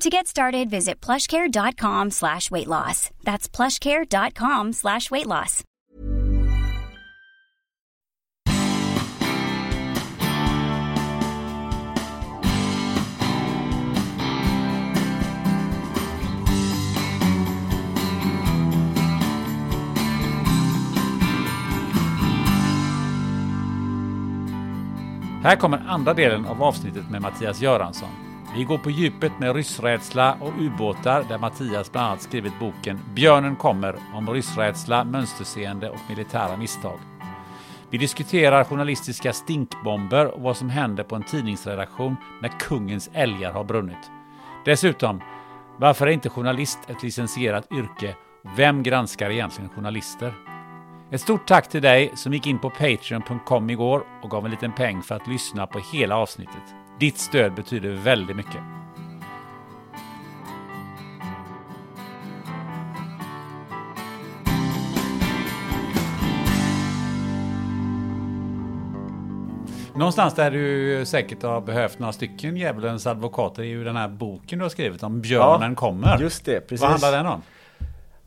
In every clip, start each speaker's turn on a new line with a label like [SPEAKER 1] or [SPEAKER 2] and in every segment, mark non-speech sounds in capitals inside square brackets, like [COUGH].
[SPEAKER 1] To get started, visit plushcare.com slash weight loss. That's plushcare.com slash weight loss.
[SPEAKER 2] Här kommer andra delen av avsnittet med Mattias Göransson. Vi går på djupet med ryssrädsla och ubåtar där Mattias bland annat skrivit boken Björnen kommer om ryssrädsla, mönsterseende och militära misstag. Vi diskuterar journalistiska stinkbomber och vad som händer på en tidningsredaktion när kungens älgar har brunnit. Dessutom, varför är inte journalist ett licensierat yrke? Vem granskar egentligen journalister? Ett stort tack till dig som gick in på Patreon.com igår och gav en liten peng för att lyssna på hela avsnittet. Ditt stöd betyder väldigt mycket. Någonstans där du säkert har behövt några stycken djävulens advokater är ju den här boken du har skrivit om Björnen
[SPEAKER 3] Ja,
[SPEAKER 2] kommer.
[SPEAKER 3] just det, precis.
[SPEAKER 2] Vad handlar den om?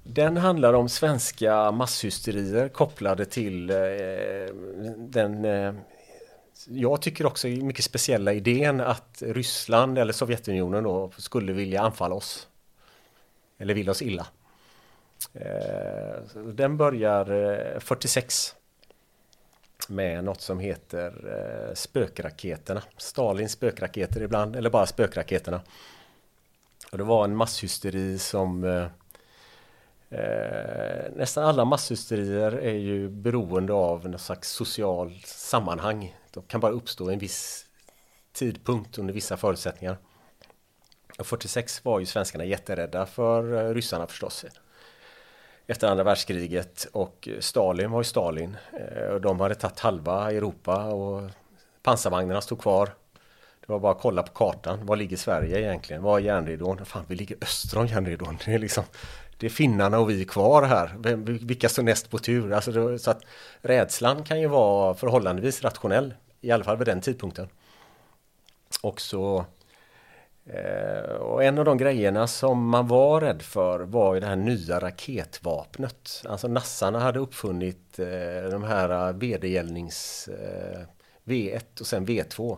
[SPEAKER 3] Den handlar om svenska masshysterier kopplade till eh, den eh, jag tycker också mycket speciella idén att Ryssland eller Sovjetunionen då skulle vilja anfalla oss. Eller vill oss illa. Eh, den börjar eh, 46 med något som heter eh, spökraketerna. Stalins spökraketer ibland, eller bara spökraketerna. Och det var en masshysteri som eh, nästan alla masshysterier är ju beroende av något slags social sammanhang. De kan bara uppstå i en viss tidpunkt under vissa förutsättningar. Och 46 var ju svenskarna jätterädda för eh, ryssarna förstås. Efter andra världskriget och Stalin var ju Stalin. Eh, och de hade tagit halva Europa och pansarvagnarna stod kvar. Det var bara att kolla på kartan. Var ligger Sverige egentligen? Var är järnridån? Fan, vi ligger öster om järnridån. [LAUGHS] Det är liksom det är finnarna och vi kvar här. Vilka står näst på tur? Alltså det, så att rädslan kan ju vara förhållandevis rationell. I alla fall vid den tidpunkten. Och så eh, och en av de grejerna som man var rädd för var ju det här nya raketvapnet. Alltså nassarna hade uppfunnit eh, de här eh, vedergällnings-v1 och sen V2.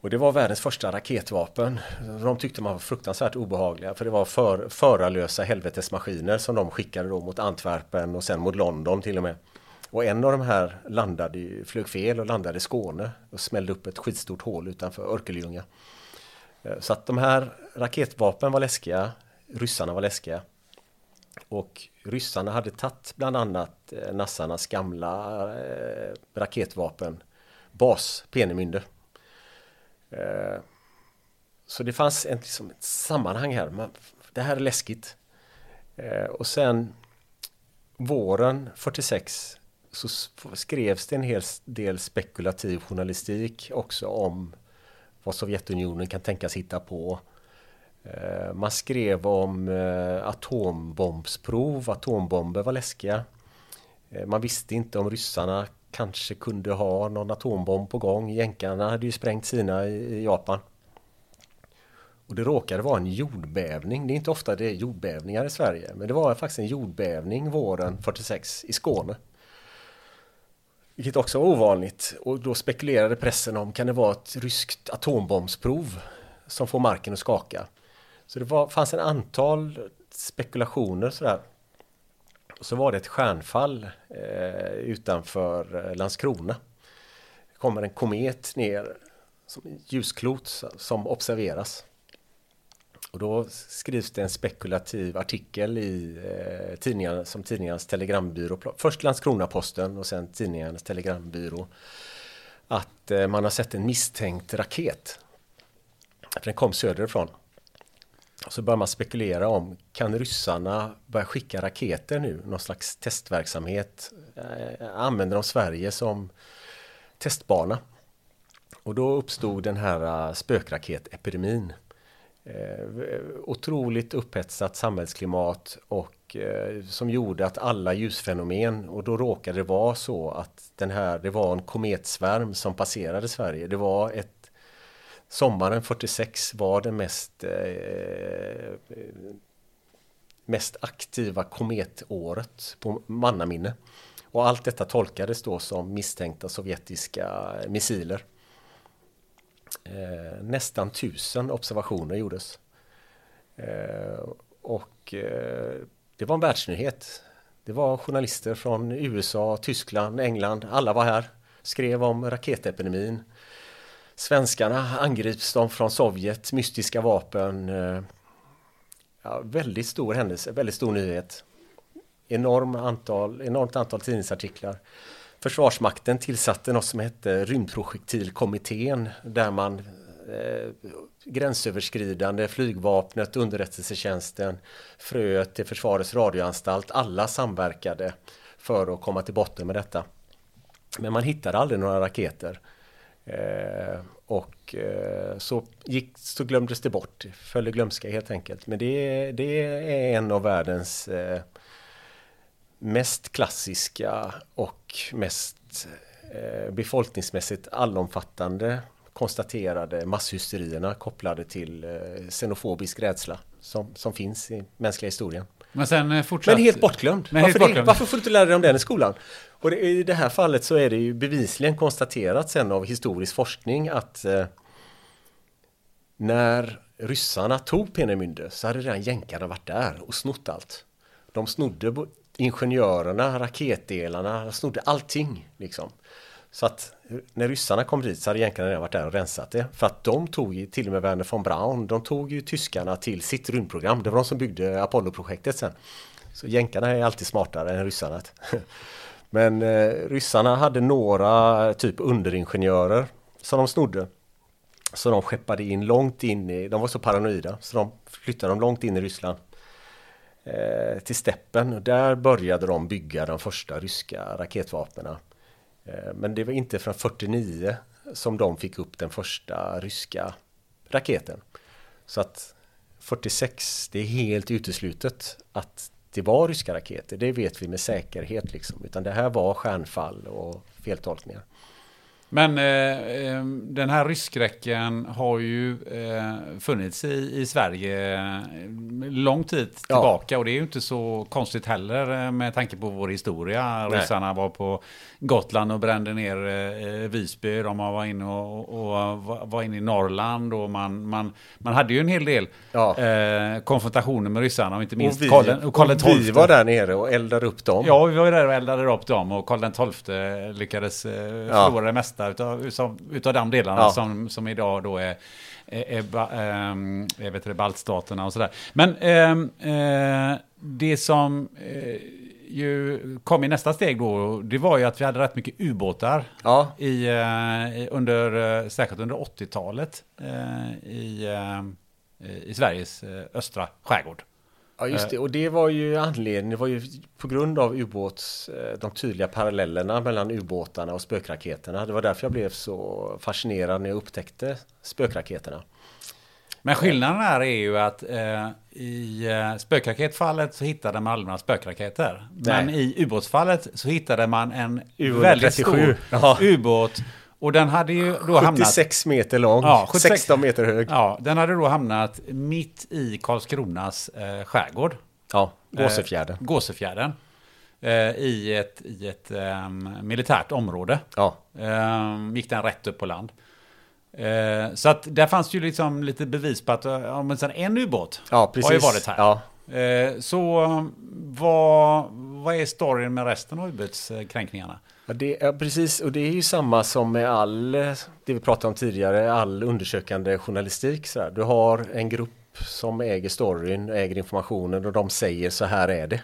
[SPEAKER 3] Och det var världens första raketvapen. De tyckte man var fruktansvärt obehagliga för det var för, förarlösa helvetesmaskiner som de skickade då mot Antwerpen och sen mot London till och med. Och en av de här landade, flög fel och landade i Skåne och smällde upp ett skitstort hål utanför Örkelljunga. Eh, så att de här raketvapen var läskiga, ryssarna var läskiga. Och ryssarna hade tagit bland annat eh, nassarnas gamla eh, raketvapen, bas, Peenemünde. Eh, så det fanns en, liksom, ett sammanhang här. det här är läskigt. Eh, och sen våren 46 så skrevs det en hel del spekulativ journalistik också om vad Sovjetunionen kan tänkas hitta på. Eh, man skrev om eh, atombombsprov, atombomber var läskiga. Eh, man visste inte om ryssarna kanske kunde ha någon atombomb på gång. Jänkarna hade ju sprängt sina i Japan. Och det råkade vara en jordbävning. Det är inte ofta det är jordbävningar i Sverige. Men det var faktiskt en jordbävning våren 46 i Skåne. Vilket också var ovanligt. Och då spekulerade pressen om kan det vara ett ryskt atombombsprov som får marken att skaka. Så det var, fanns en antal spekulationer sådär. Så var det ett stjärnfall eh, utanför eh, Landskrona. Det kommer en komet ner som en ljusklot som observeras. Och då skrivs det en spekulativ artikel i eh, tidningar, som tidningarnas telegrambyrå. Först Landskrona-Posten och sen tidningarnas telegrambyrå. Att eh, man har sett en misstänkt raket. För den kom söderifrån. Så börjar man spekulera om, kan ryssarna börja skicka raketer nu? Någon slags testverksamhet? Eh, använder de Sverige som testbana? Och då uppstod den här eh, spökraketepidemin. Eh, otroligt upphetsat samhällsklimat och som gjorde att alla ljusfenomen och då råkade det vara så att den här, det var en kometsvärm som passerade Sverige. Det var ett Sommaren 46 var det mest eh, mest aktiva kometåret på mannaminne. Och allt detta tolkades då som misstänkta sovjetiska missiler. Eh, nästan tusen observationer gjordes. Eh, och eh, det var en världsnyhet. Det var journalister från USA, Tyskland, England, alla var här. Skrev om raketepidemin. Svenskarna angrips de från Sovjet, mystiska vapen. Eh, ja, väldigt stor händelse, väldigt stor nyhet. Enorm antal, enormt antal tidningsartiklar. Försvarsmakten tillsatte något som hette Rymdprojektilkommittén där man eh, gränsöverskridande, flygvapnet, underrättelsetjänsten, fröet till Försvarets radioanstalt, alla samverkade för att komma till botten med detta. Men man hittade aldrig några raketer. Eh, och eh, så, gick, så glömdes det bort, föll i glömska helt enkelt. Men det, det är en av världens eh, mest klassiska och mest eh, befolkningsmässigt allomfattande konstaterade masshysterierna kopplade till eh, xenofobisk rädsla som, som finns i mänskliga historien.
[SPEAKER 2] Men sen eh, fortsatt...
[SPEAKER 3] Men helt bortglömd.
[SPEAKER 2] Men
[SPEAKER 3] varför,
[SPEAKER 2] helt bortglömd.
[SPEAKER 3] varför får du inte lära dig om den i skolan? Och det, i det här fallet så är det ju bevisligen konstaterat sen av historisk forskning att eh, när ryssarna tog Peenemünde så hade redan jänkarna varit där och snott allt. De snodde ingenjörerna, raketdelarna, snodde allting liksom. Så att när ryssarna kom dit så hade jänkarna redan varit där och rensat det. För att de tog ju, till och med Werner von Braun, de tog ju tyskarna till sitt rymdprogram. Det var de som byggde Apollo-projektet sen. Så jänkarna är alltid smartare än ryssarna. [LAUGHS] Men eh, ryssarna hade några typ underingenjörer som de snodde. Så de skeppade in långt in i, de var så paranoida, så de flyttade dem långt in i Ryssland. Eh, till steppen. Där började de bygga de första ryska raketvapnen. Eh, men det var inte från 49 som de fick upp den första ryska raketen. Så att 46, det är helt uteslutet att det var ryska raketer. Det vet vi med säkerhet liksom. Utan det här var stjärnfall och feltolkningar.
[SPEAKER 2] Men eh, eh, den här ryskräcken har ju eh, funnits i, i Sverige eh, lång tid tillbaka ja. och det är ju inte så konstigt heller eh, med tanke på vår historia. Nej. Ryssarna var på Gotland och brände ner eh, Visby, de var inne och, och, var inne i Norrland och man, man, man hade ju en hel del ja. konfrontationer med ryssarna och inte minst
[SPEAKER 3] och vi, Karl, och Karl XII. vi var där nere och eldade upp dem.
[SPEAKER 2] Ja, vi var där och eldade upp dem och Karl XII lyckades eh, förlora det mesta utav, utav, utav de delarna ja. som, som idag då är är, är, ähm, jag vet det, baltstaterna och sådär. Men ähm, äh, det som äh, ju kom i nästa steg då, det var ju att vi hade rätt mycket ubåtar ja. i, äh, under, särskilt under 80-talet i, i Sveriges östra skärgård.
[SPEAKER 3] Ja just det, och det var ju anledningen, det var ju på grund av ubåts, eh, de tydliga parallellerna mellan ubåtarna och spökraketerna. Det var därför jag blev så fascinerad när jag upptäckte spökraketerna.
[SPEAKER 2] Men skillnaden här är ju att eh, i eh, spökraketfallet så hittade man aldrig några spökraketer. Nej. Men i ubåtsfallet så hittade man en väldigt stor ubåt och den hade ju då
[SPEAKER 3] 76 hamnat, meter lång, ja, [LAUGHS] 76, 16 meter hög.
[SPEAKER 2] Ja, den hade då hamnat mitt i Karlskronas eh, skärgård.
[SPEAKER 3] Ja, Gåsefjärden.
[SPEAKER 2] Eh, Gåsefjärden. Eh, I ett, i ett eh, militärt område.
[SPEAKER 3] Ja.
[SPEAKER 2] Eh, gick den rätt upp på land. Eh, så att där fanns ju liksom lite bevis på att ja, men sen en ubåt
[SPEAKER 3] ja, precis.
[SPEAKER 2] har ju varit här.
[SPEAKER 3] Ja.
[SPEAKER 2] så vad, vad är storyn med resten av ubåtskränkningarna?
[SPEAKER 3] Ja, det, ja, precis, och det är ju samma som med all, det vi pratade om tidigare, all undersökande journalistik. Så här. Du har en grupp som äger storyn, äger informationen och de säger så här är det.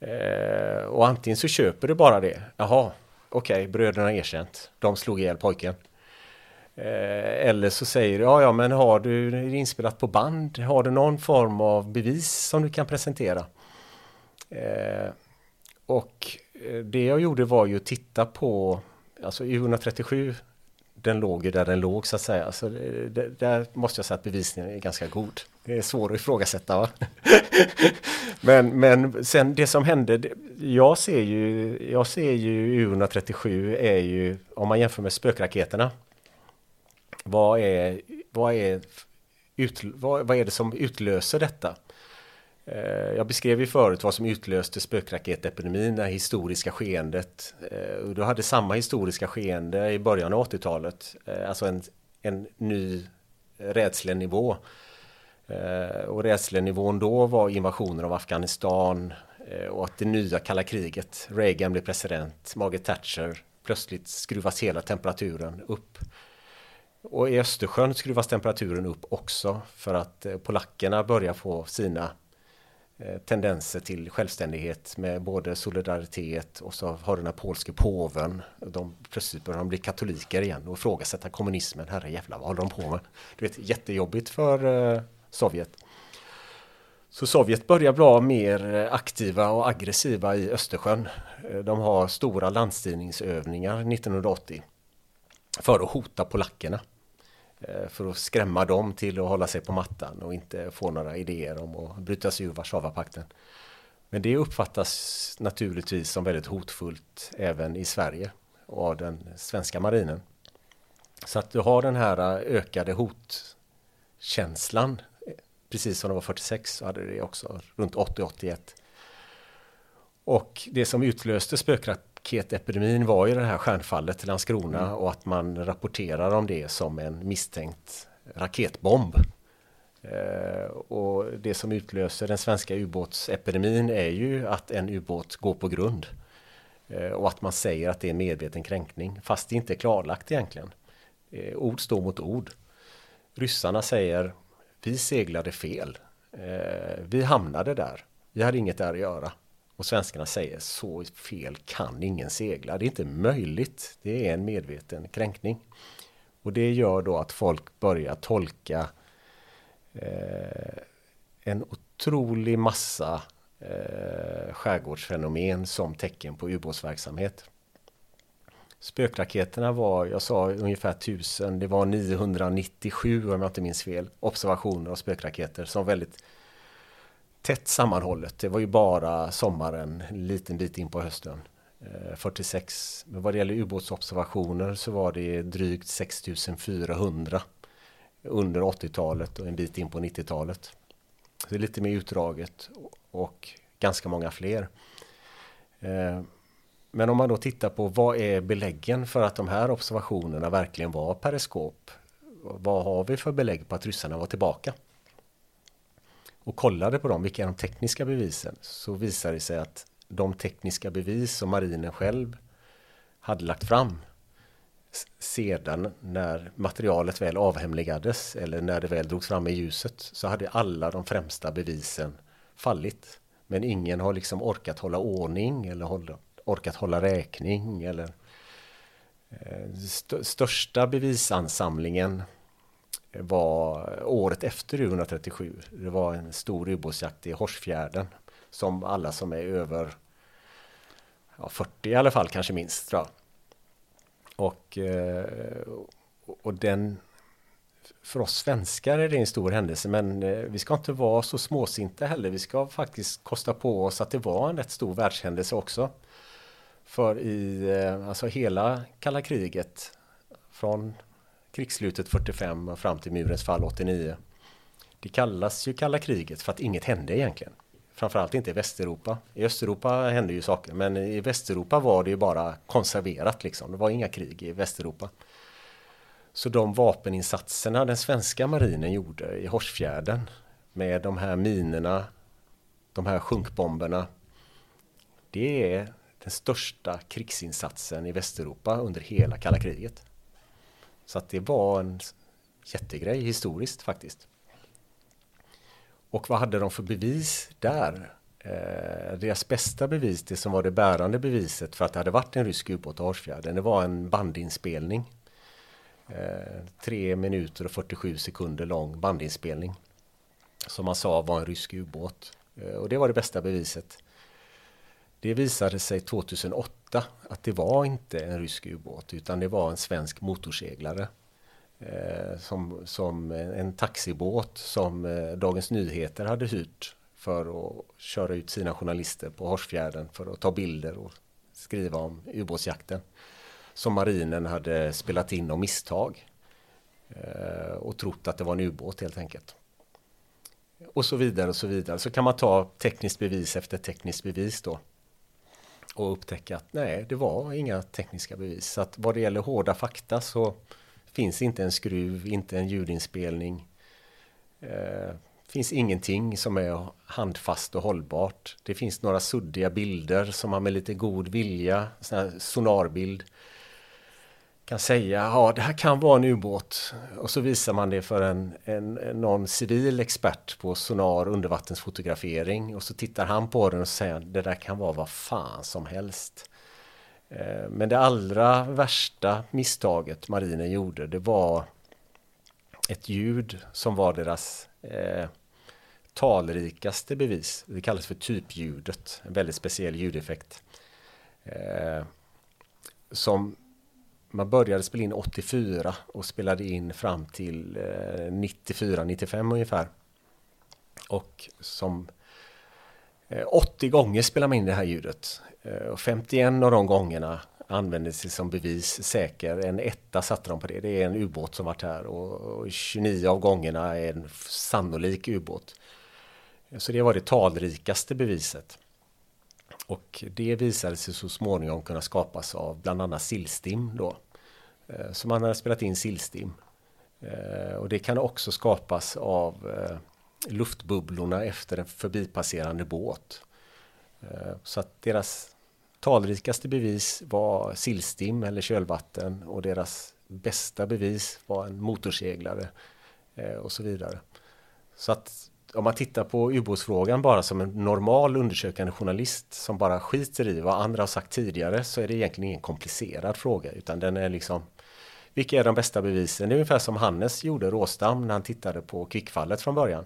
[SPEAKER 3] Eh, och antingen så köper du bara det. Jaha, okej, okay, bröderna erkänt. De slog ihjäl pojken. Eh, eller så säger du, ja ja men har du det inspelat på band? Har du någon form av bevis som du kan presentera? Eh, och Eh, det jag gjorde var ju att titta på, alltså U137 den låg ju där den låg så att säga. Så det, där måste jag säga att bevisningen är ganska god. Det är svårt att ifrågasätta va? [LAUGHS] men, men sen det som hände, jag ser ju, jag ser ju U137 är ju, om man jämför med spökraketerna. Vad är, vad är, ut, vad, vad är det som utlöser detta? Eh, jag beskrev ju förut vad som utlöste spökraketepidemin, det historiska skeendet. Eh, och du hade samma historiska skeende i början av 80-talet, eh, alltså en, en ny rädslenivå. Och rädslenivån då var invasionen av Afghanistan och att det nya kalla kriget, Reagan blev president, Margaret Thatcher, plötsligt skruvas hela temperaturen upp. Och i Östersjön skruvas temperaturen upp också för att polackerna börjar få sina Eh, tendenser till självständighet med både solidaritet och så har den här polske påven. De plötsligt börjar de bli katoliker igen och ifrågasätta kommunismen. Herre jävlar, vad håller de på med? Du vet, jättejobbigt för eh, Sovjet. Så Sovjet börjar bli mer eh, aktiva och aggressiva i Östersjön. Eh, de har stora landstigningsövningar 1980 för att hota polackerna. Eh, för att skrämma dem till att hålla sig på mattan och inte få några idéer om att bryta sig ur Warszawapakten. Men det uppfattas naturligtvis som väldigt hotfullt även i Sverige och av den svenska marinen. Så att du har den här eh, ökade hotkänslan eh, precis som det var 46 så hade det också runt 80-81. Och det som utlöste spökrat raketepidemin var ju det här stjärnfallet till Landskrona mm. och att man rapporterar om det som en misstänkt raketbomb. Eh, och det som utlöser den svenska ubåtsepidemin är ju att en ubåt går på grund. Eh, och att man säger att det är medveten kränkning fast det inte är klarlagt egentligen. Eh, ord står mot ord. Ryssarna säger vi seglade fel. Eh, vi hamnade där. Vi hade inget där att göra. Och svenskarna säger så fel kan ingen segla. Det är inte möjligt. Det är en medveten kränkning. Och det gör då att folk börjar tolka eh, en otrolig massa eh, skärgårdsfenomen som tecken på ubåtsverksamhet. Spökraketerna var, jag sa ungefär 1000, det var 997 om jag inte minns fel, observationer av spökraketer som väldigt tätt sammanhållet. Det var ju bara sommaren, en liten bit in på hösten. Eh, 46. Men vad det gäller ubåtsobservationer så var det drygt 6400 under 80-talet och en bit in på 90-talet. Det är lite mer utdraget och ganska många fler. Eh, men om man då tittar på vad är beläggen för att de här observationerna verkligen var periskop? Vad har vi för belägg på att ryssarna var tillbaka? Och kollade på dem, vilka är de tekniska bevisen, så visade det sig att de tekniska bevis som marinen själv hade lagt fram sedan när materialet väl avhemligades eller när det väl drogs fram i ljuset så hade alla de främsta bevisen fallit. Men ingen har liksom orkat hålla ordning eller hålla, orkat hålla räkning eller eh, största bevisansamlingen var året efter 137. Det var en stor ubåtsjakt i Horsfjärden som alla som är över ja, 40 i alla fall kanske minst. Tror jag. Och, eh, och den för oss svenskar är det en stor händelse men eh, vi ska inte vara så småsinta heller. Vi ska faktiskt kosta på oss att det var en rätt stor världshändelse också. För i eh, alltså hela kalla kriget från krigsslutet 45 och fram till murens fall 89. Det kallas ju kalla kriget för att inget hände egentligen. Framförallt inte i Västeuropa. I Östeuropa hände ju saker men i Västeuropa var det ju bara konserverat liksom. Det var inga krig i Västeuropa. Så de vapeninsatserna den svenska marinen gjorde i Horsfjärden med de här minerna, de här sjunkbomberna, Det är den största krigsinsatsen i Västeuropa under hela kalla kriget. Så att det var en jättegrej historiskt faktiskt. Och vad hade de för bevis där? Eh, deras bästa bevis, det som var det bärande beviset för att det hade varit en rysk ubåt i Hårsfjärden, det var en bandinspelning. Eh, 3 minuter och 47 sekunder lång bandinspelning. Som man sa var en rysk ubåt. Eh, och det var det bästa beviset. Det visade sig 2008 att det var inte en rysk ubåt utan det var en svensk motorseglare. Eh, som, som en taxibåt som eh, Dagens Nyheter hade hyrt för att köra ut sina journalister på Horsfjärden för att ta bilder och skriva om ubåtsjakten. Som marinen hade spelat in av misstag. Eh, och trott att det var en ubåt helt enkelt. Och så vidare och så vidare. Så kan man ta tekniskt bevis efter tekniskt bevis då. Och upptäcka att nej, det var inga tekniska bevis. Så att vad det gäller hårda fakta så finns inte en skruv, inte en ljudinspelning. Eh, finns ingenting som är handfast och hållbart. Det finns några suddiga bilder som man med lite god vilja, sån här sonarbild, kan säga ja det här kan vara en ubåt och så visar man det för en, en, någon civil expert på sonar undervattensfotografering och så tittar han på den och säger det där kan vara vad fan som helst. Eh, men det allra värsta misstaget marinen gjorde det var ett ljud som var deras eh, talrikaste bevis. Det kallas för typljudet, en väldigt speciell ljudeffekt. Eh, som man började spela in 84 och spelade in fram till eh, 94-95 ungefär. Och som eh, 80 gånger spelade man in det här ljudet. Eh, och 51 av de gångerna användes det som bevis säker. En etta satte de på det. Det är en ubåt som varit här och 29 av gångerna är en sannolik ubåt. Så det var det talrikaste beviset. Och det visade sig så småningom kunna skapas av bland annat sillstim då. Eh, så man hade spelat in sillstim. Eh, och det kan också skapas av eh, luftbubblorna efter en förbipasserande båt. Så att deras talrikaste bevis var sillstim eller kölvatten och deras bästa bevis var en motorseglare och så vidare. Så att om man tittar på ubåtsfrågan bara som en normal undersökande journalist som bara skiter i vad andra har sagt tidigare så är det egentligen ingen komplicerad fråga utan den är liksom Vilka är de bästa bevisen? Det är ungefär som Hannes gjorde Råstam när han tittade på kvickfallet från början.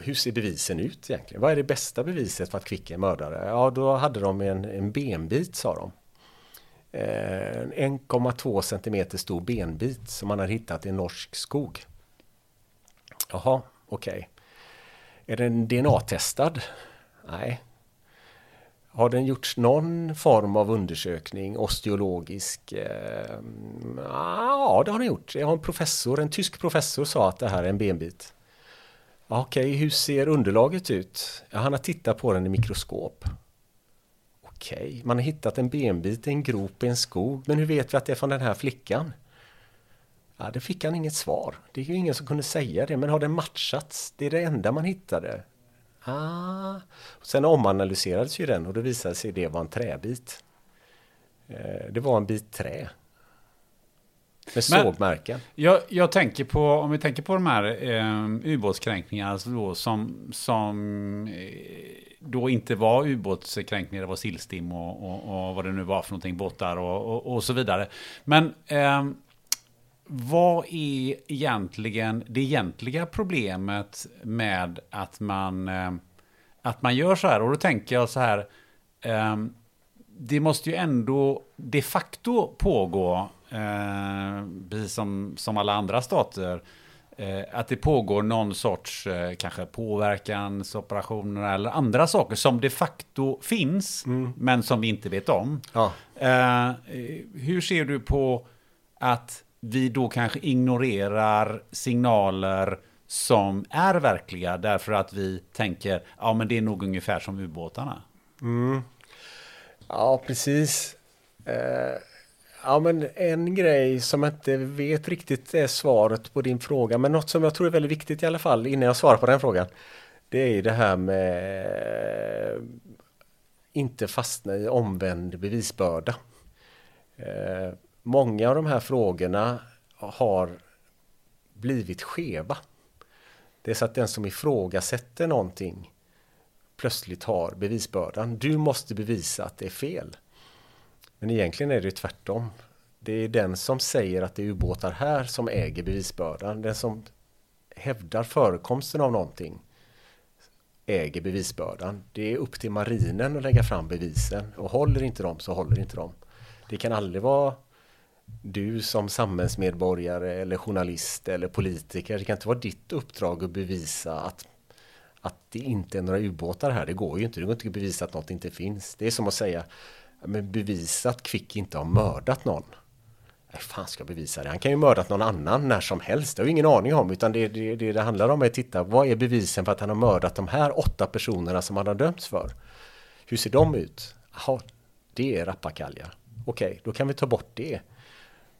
[SPEAKER 3] Hur ser bevisen ut egentligen? Vad är det bästa beviset för att Kvick är mördare? Ja, då hade de en, en benbit sa de. Eh, 1,2 cm stor benbit som man har hittat i norsk skog. Jaha, okej. Okay. Är den DNA-testad? Nej. Har den gjorts någon form av undersökning, osteologisk? Eh, ja, det har den gjort. Jag har en professor, en tysk professor sa att det här är en benbit. Ah, okej, okay, hur ser underlaget ut? Ja, han har tittat på den i mikroskop. Okej, okay. man har hittat en benbit i en grop i en skog, men hur vet vi att det är från den här flickan? Ja, det fick han inget svar. Det är ju ingen som kunde säga det, men har den matchats? Det är det enda man hittade. Ah. Sen omanalyserades ju den och då visade sig det var en träbit. Eh, det var en bit trä. Med sågmärken.
[SPEAKER 2] Jag, jag, tänker på, om vi tänker på de här eh, ubåtskränkningarna alltså som, som eh, då inte var ubåtskränkningar, det var sillstim och, och, och, vad det nu var för någonting, båtar och, och, och så vidare. Men eh, vad är egentligen det egentliga problemet med att man, eh, att man gör så här? Och då tänker jag så här, ehm, det måste ju ändå de facto pågå, eh, precis som, som alla andra stater, eh, att det pågår någon sorts kanske påverkansoperationer eller andra saker som de facto finns, mm. men som vi inte vet om. Ja. hur ser du på att vi då kanske ignorerar signaler som är verkliga därför att vi tänker ja men det är nog ungefär som ubåtarna.
[SPEAKER 3] Mm. Ja precis. Eh, ja men en grej som jag inte vet riktigt är svaret på din fråga men något som jag tror är väldigt viktigt i alla fall innan jag svarar på den frågan. Det är ju det här med eh, inte fastna i omvänd bevisbörda. Eh, många av de här frågorna har blivit skeva. Det är så att den som ifrågasätter någonting plötsligt har bevisbördan. Du måste bevisa att det är fel. Men egentligen är det tvärtom. Det är den som säger att det är ubåtar här som äger bevisbördan. Den som hävdar förekomsten av någonting äger bevisbördan. Det är upp till marinen att lägga fram bevisen och håller inte de så håller inte de. Det kan aldrig vara du som samhällsmedborgare eller journalist eller politiker. Det kan inte vara ditt uppdrag att bevisa att, att det inte är några ubåtar här. Det går ju inte. Det går inte att bevisa att något inte finns. Det är som att säga men bevisa att Kvick inte har mördat någon. Nej, fan ska jag bevisa det? Han kan ju mördat någon annan när som helst. Det har jag ingen aning om. Utan det, det, det, det handlar om är att titta, vad är bevisen för att han har mördat de här åtta personerna som han har dömts för? Hur ser de ut? Jaha, det är rappakalja. Okej, då kan vi ta bort det.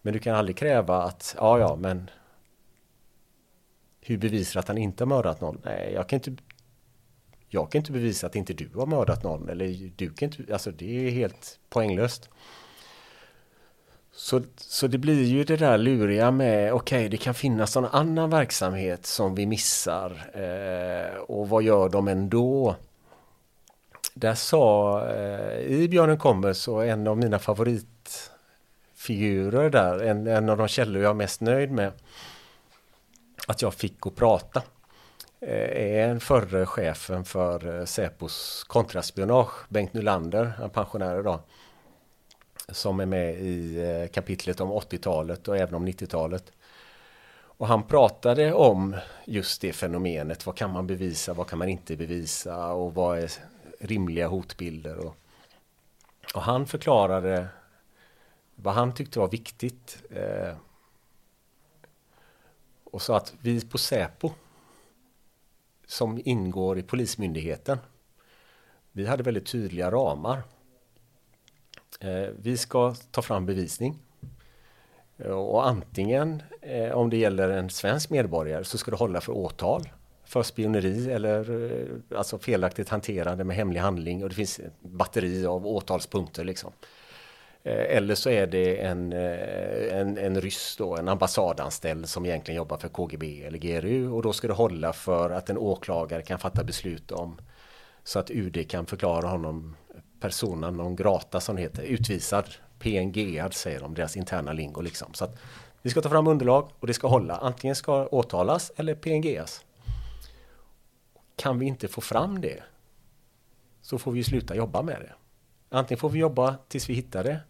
[SPEAKER 3] Men du kan aldrig kräva att, ja ja, men hur bevisar att han inte har mördat någon? Nej, jag kan inte jag kan inte bevisa att inte du har mördat någon eller du kan inte, alltså det är helt poänglöst. Så, så det blir ju det där luriga med, okej okay, det kan finnas någon annan verksamhet som vi missar eh, och vad gör de ändå? Där sa, eh, i Björnen kommer så en av mina favorit figurer där, en, en av de källor jag är mest nöjd med, att jag fick att prata eh, är en förre chefen för eh, Säpos kontraspionage, Bengt Nylander, en pensionär idag som är med i eh, kapitlet om 80-talet och även om 90-talet. Och han pratade om just det fenomenet. Vad kan man bevisa? Vad kan man inte bevisa? Och vad är rimliga hotbilder? Och, och han förklarade vad han tyckte var viktigt. Eh, och sa att vi på Säpo som ingår i Polismyndigheten. Vi hade väldigt tydliga ramar. Eh, vi ska ta fram bevisning. Eh, och antingen eh, om det gäller en svensk medborgare så ska det hålla för åtal för spioneri eller eh, alltså felaktigt hanterande med hemlig handling och det finns ett batteri av åtalspunkter liksom. Eh, eller så är det en, eh, en, en ryss då, en ambassadanställd som egentligen jobbar för KGB eller GRU och då ska det hålla för att en åklagare kan fatta beslut om så att UD kan förklara honom persona non grata som det heter, utvisad, PNG säger de, deras interna lingo liksom. Så att vi ska ta fram underlag och det ska hålla. Antingen ska åtalas eller PNGas. Kan vi inte få fram det så får vi sluta jobba med det. Antingen får vi jobba tills vi hittar det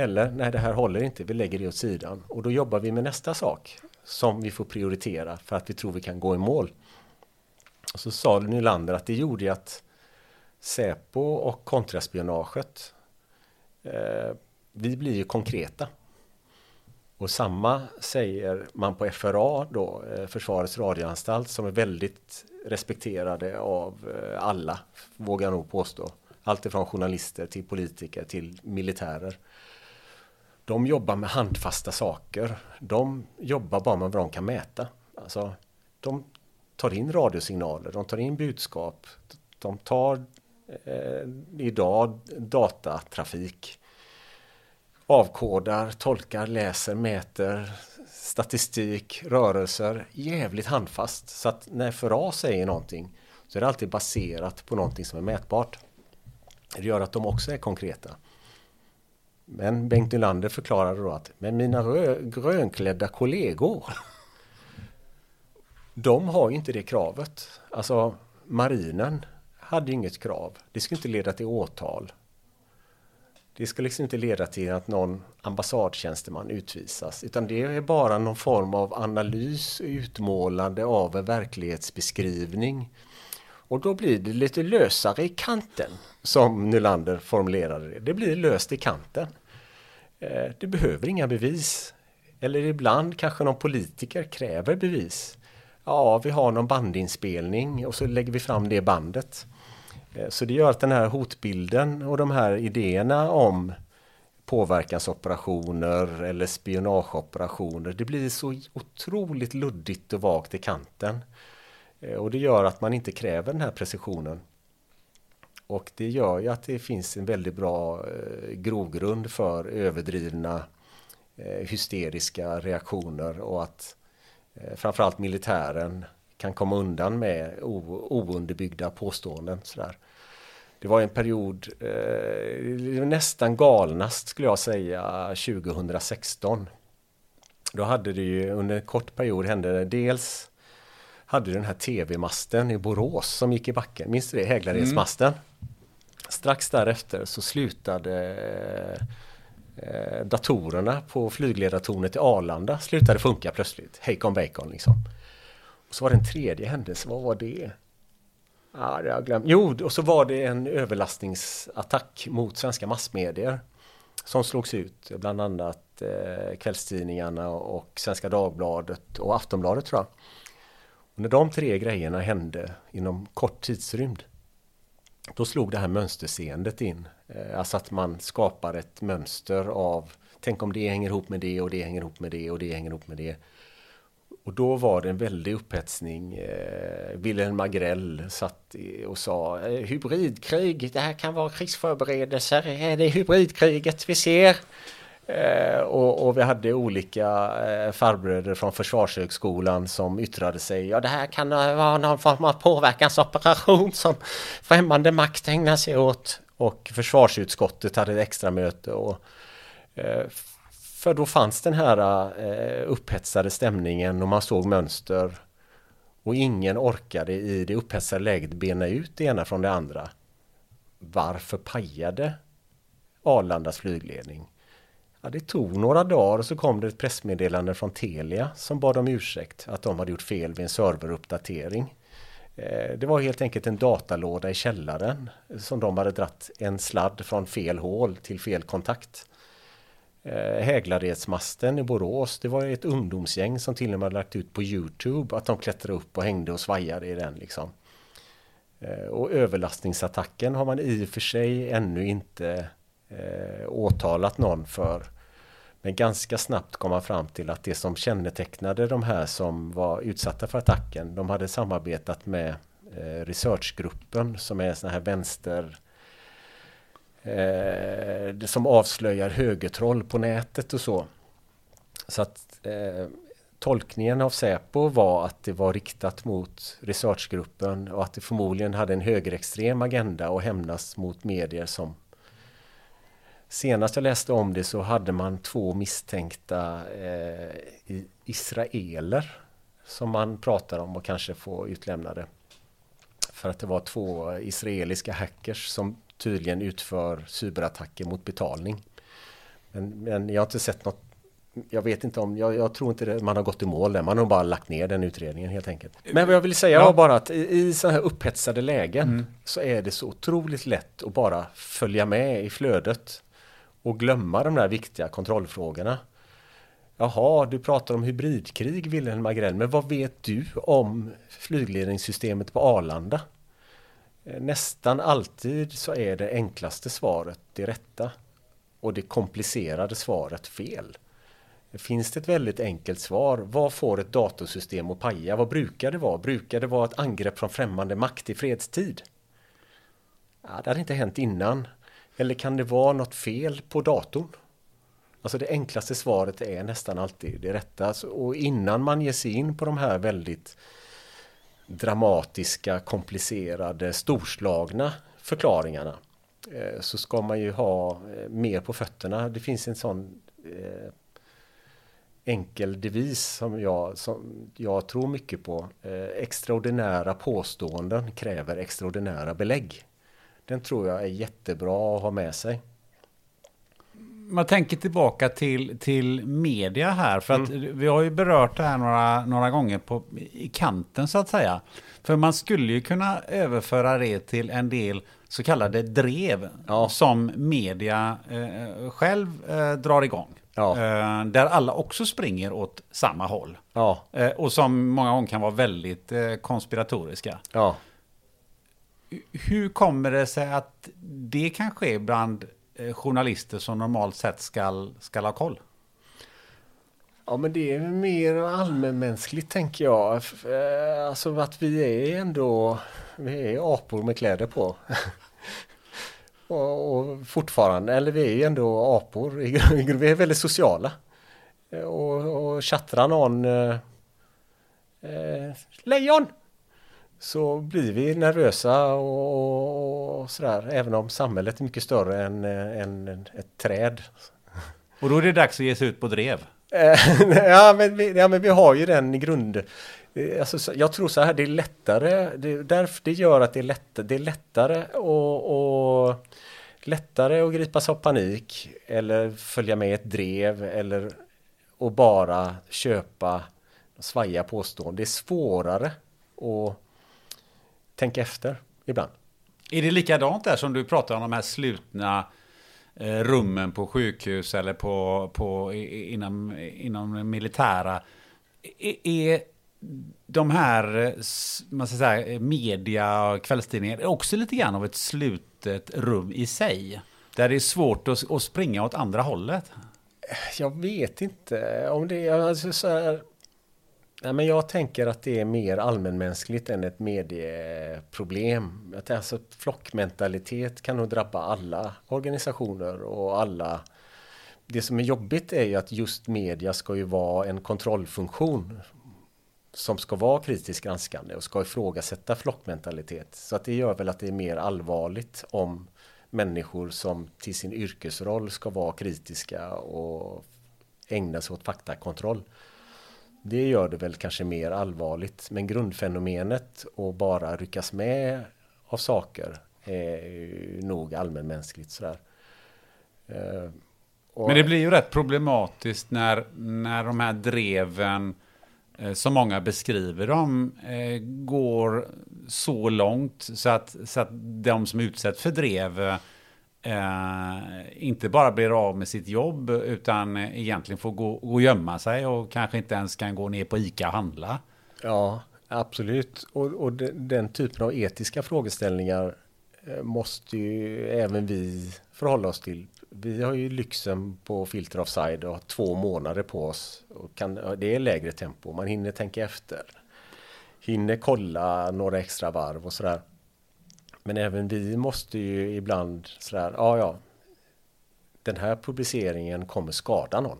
[SPEAKER 3] eller nej, det här håller inte, vi lägger det åt sidan och då jobbar vi med nästa sak som vi får prioritera för att vi tror vi kan gå i mål. Och så sa Nylander att det gjorde att Säpo och kontraspionaget, eh, vi blir ju konkreta. Och samma säger man på FRA då, eh, Försvarets radioanstalt, som är väldigt respekterade av eh, alla, vågar jag nog påstå. Allt ifrån journalister till politiker till militärer. De jobbar med handfasta saker. De jobbar bara med vad de kan mäta. Alltså, de tar in radiosignaler, de tar in budskap, de tar eh, idag datatrafik. Avkodar, tolkar, läser, mäter statistik, rörelser jävligt handfast. Så att när FRA säger någonting så är det alltid baserat på någonting som är mätbart. Det gör att de också är konkreta. Men Bengt Nylander förklarade då att men mina grönklädda kollegor de har ju inte det kravet. Alltså marinen hade inget krav. Det skulle inte leda till åtal. Det ska liksom inte leda till att någon ambassadtjänsteman utvisas utan det är bara någon form av analys, utmålande av en verklighetsbeskrivning. Och då blir det lite lösare i kanten som Nylander formulerade det. Det blir löst i kanten. Eh, du det behöver inga bevis. Eller ibland kanske någon politiker kräver bevis. Ja, vi har någon bandinspelning och så lägger vi fram det bandet. Eh, så det gör att den här hotbilden och de här idéerna om påverkansoperationer eller spionageoperationer, det blir så otroligt luddigt och vagt i kanten. Eh, och det gör att man inte kräver den här precisionen. Och det gör ju att det finns en väldigt bra eh, grogrund för överdrivna eh, hysteriska reaktioner och att framförallt militären kan komma undan med ounderbyggda påståenden. Sådär. Det var en period, eh, nästan galnast skulle jag säga, 2016. Då hade det ju under en kort period hände det dels hade den här tv-masten i Borås som gick i backen. Minns du det? Häglaredsmasten. Mm. Strax därefter så slutade eh, datorerna på flygledartornet i Arlanda slutade funka plötsligt. Hejkon bacon liksom. Och så var det en tredje händelse, vad var det? Ja, det har jag glömt. Jo, och så var det en överlastningsattack mot svenska massmedier som slogs ut, bland annat eh, kvällstidningarna och Svenska Dagbladet och Aftonbladet tror jag. Och när de tre grejerna hände inom kort tidsrymd då slog det här mönsterseendet in. Eh, alltså att man skapar ett mönster av Tänk om det hänger ihop med det och det hänger ihop med det och det hänger ihop med det. Och då var det en väldig upphetsning. Eh, Wilhelm Agrell satt och sa eh, hybridkrig, det här kan vara krigsförberedelser, det är hybridkriget vi ser. Eh, och, och, vi hade olika eh, farbröder från Försvarshögskolan som yttrade sig. Ja, det här kan vara någon form av påverkansoperation som främmande makt ägnar sig åt. Och försvarsutskottet hade ett extra möte och eh, för då fanns den här eh, upphetsade stämningen och man såg mönster. Och ingen orkade i det upphetsade läget bena ut det ena från det andra. Varför pajade Arlandas flygledning? Ja, det tog några dagar och så kom det ett pressmeddelande från Telia som bad om ursäkt att de hade gjort fel vid en serveruppdatering. Eh, det var helt enkelt en datalåda i källaren som de hade dratt en sladd från fel hål till fel kontakt. Eh, Häglaredsmasten i Borås, det var ett ungdomsgäng som till och med hade lagt ut på Youtube att de klättrade upp och hängde och svajade i den liksom. Eh, och överlastningsattacken har man i och för sig ännu inte eh, åtalat någon för. Men ganska snabbt kom man fram till att det som kännetecknade de här som var utsatta för attacken, de hade samarbetat med eh, researchgruppen som är såna här vänster eh, som avslöjar högertroll på nätet och så. Så att eh, tolkningen av Säpo var att det var riktat mot researchgruppen och att det förmodligen hade en högerextrem agenda och hämnas mot medier som Senast jag läste om det så hade man två misstänkta eh, israeler som man pratar om och kanske få utlämnade. För att det var två israeliska hackers som tydligen utför cyberattacker mot betalning. Men, men jag har inte sett något jag vet inte om, jag, jag, tror inte det, man har gått i mål där. Man har bara lagt ner den utredningen helt enkelt. Men vad jag vill säga ja. var bara att i, i sådana här upphetsade lägen mm. så är det så otroligt lätt att bara följa med i flödet och glömma de där viktiga kontrollfrågorna. Jaha, du pratar om hybridkrig Wilhelm Agrell, men vad vet du om flygledningssystemet på Arlanda? Eh, nästan alltid så är det enklaste svaret det rätta och det komplicerade svaret fel. Finns det ett väldigt enkelt svar? Vad får ett datorsystem att paja? Vad brukar det vara? Brukar det vara ett angrepp från främmande makt i fredstid? Ja, det hade inte hänt innan. Eller kan det vara något fel på datorn? Alltså det enklaste svaret är nästan alltid det rätta. Alltså, och innan man ger sig in på de här väldigt dramatiska, komplicerade, storslagna förklaringarna eh, så ska man ju ha eh, mer på fötterna. Det finns en sån eh, enkel devis som jag, som jag tror mycket på. extraordinära påståenden kräver extraordinära belägg. Den tror jag är jättebra att ha med sig
[SPEAKER 2] man tänker tillbaka till, till media här, för att mm. vi har ju berört det här några, några gånger på, i kanten så att säga. För man skulle ju kunna överföra det till en del så kallade drev ja. som media eh, själv eh, drar igång. Ja. Eh, där alla också springer åt samma håll. Ja. Eh, och som många gånger kan vara väldigt eh, konspiratoriska. Hur kommer det sig att det kan ske bland eh, journalister som normalt sett ska, ska ha koll?
[SPEAKER 3] Ja men det är mer allmänmänskligt tänker jag. Eh, alltså att vi är ändå, vi är apor med kläder på. [LAUGHS] och, och, fortfarande, eller vi är ändå apor, [LAUGHS] vi är väldigt sociala. Eh, och, och tjattrar någon eh, lejon så blir vi nervösa och, och sådär även om samhället är mycket större än, än ett träd.
[SPEAKER 2] Och då är det dags att ge sig ut på drev? [LAUGHS]
[SPEAKER 3] ja, men vi, ja, men vi har ju den grund... Alltså, jag tror så här, det är lättare, det, därför det gör att det är, lätt, det är lättare och, och lättare att gripas av panik eller följa med ett drev eller och bara köpa svaja påståenden. Det är svårare att tänka efter ibland.
[SPEAKER 2] Är det likadant där som du pratar om de här slutna eh, rummen på sjukhus eller på, på inom, inom militära? Är, är de här man ska säga, media och kvällstidningar också lite grann av ett slutet rum i sig? Där det är svårt att, att springa åt andra hållet?
[SPEAKER 3] Jag vet inte om det är alltså så här. Nej, men jag tänker att det är mer allmänmänskligt än ett medieproblem. Att alltså, flockmentalitet kan nog drabba alla organisationer och alla. Det som är jobbigt är ju att just media ska ju vara en kontrollfunktion som ska vara kritiskt granskande och ska ifrågasätta flockmentalitet. Så att det gör väl att det är mer allvarligt om människor som till sin yrkesroll ska vara kritiska och ägna sig åt faktakontroll. Det gör det väl kanske mer allvarligt. Men grundfenomenet och bara ryckas med av saker är nog allmänmänskligt sådär.
[SPEAKER 2] Eh, men det blir ju rätt problematiskt när, när de här dreven eh, som många beskriver dem eh, går så långt så att, så att de som utsätts för drev eh, inte bara blir av med sitt jobb utan egentligen får gå, och gömma sig och kanske inte ens kan gå ner på ICA och handla.
[SPEAKER 3] Ja, absolut. Och, och den, den typen av etiska frågeställningar eh, måste ju även vi förhålla oss till. Vi har ju lyxen på Filter Offside och har två månader på oss. Och kan, det är lägre tempo, man hinner tänka efter. Hinner kolla några extra varv och sådär. Men även vi måste ju ibland sådär, ja ja, den här publiceringen kommer skada någon.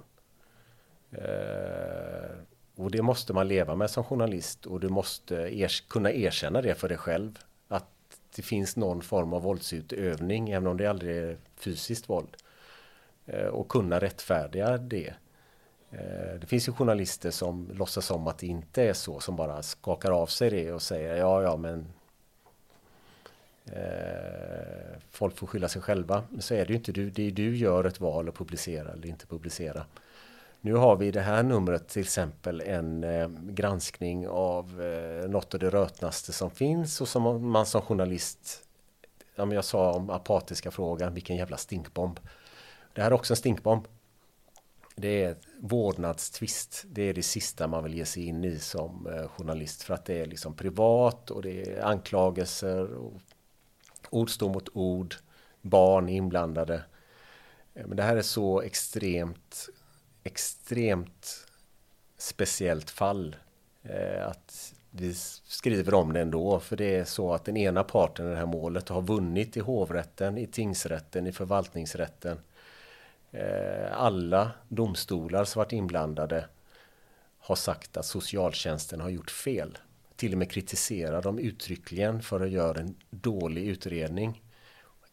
[SPEAKER 3] Eh, och det måste man leva med som journalist och du måste er, kunna erkänna det för dig själv. Att det finns någon form av våldsutövning, även om det aldrig är fysiskt våld. Eh, och kunna rättfärdiga det. Eh, det finns ju journalister som låtsas om att det inte är så, som bara skakar av sig det och säger ja, ja, men Eh, folk får skylla sig själva. Men så är det ju inte. Du, det är du gör ett val att publicera eller inte publicera. Nu har vi i det här numret till exempel en eh, granskning av eh, något av det rötnaste som finns och som man som journalist ja, men jag sa om apatiska frågan, vilken jävla stinkbomb. Det här är också en stinkbomb. Det är vårdnadstvist. Det är det sista man vill ge sig in i som eh, journalist för att det är liksom privat och det är anklagelser och Ord står mot ord, barn inblandade. Eh, men det här är så extremt, extremt speciellt fall eh, att vi skriver om det ändå. För det är så att den ena parten i det här målet har vunnit i hovrätten, i tingsrätten, i förvaltningsrätten. Eh, alla domstolar som varit inblandade har sagt att socialtjänsten har gjort fel till och med kritiserar dem uttryckligen för att göra en dålig utredning.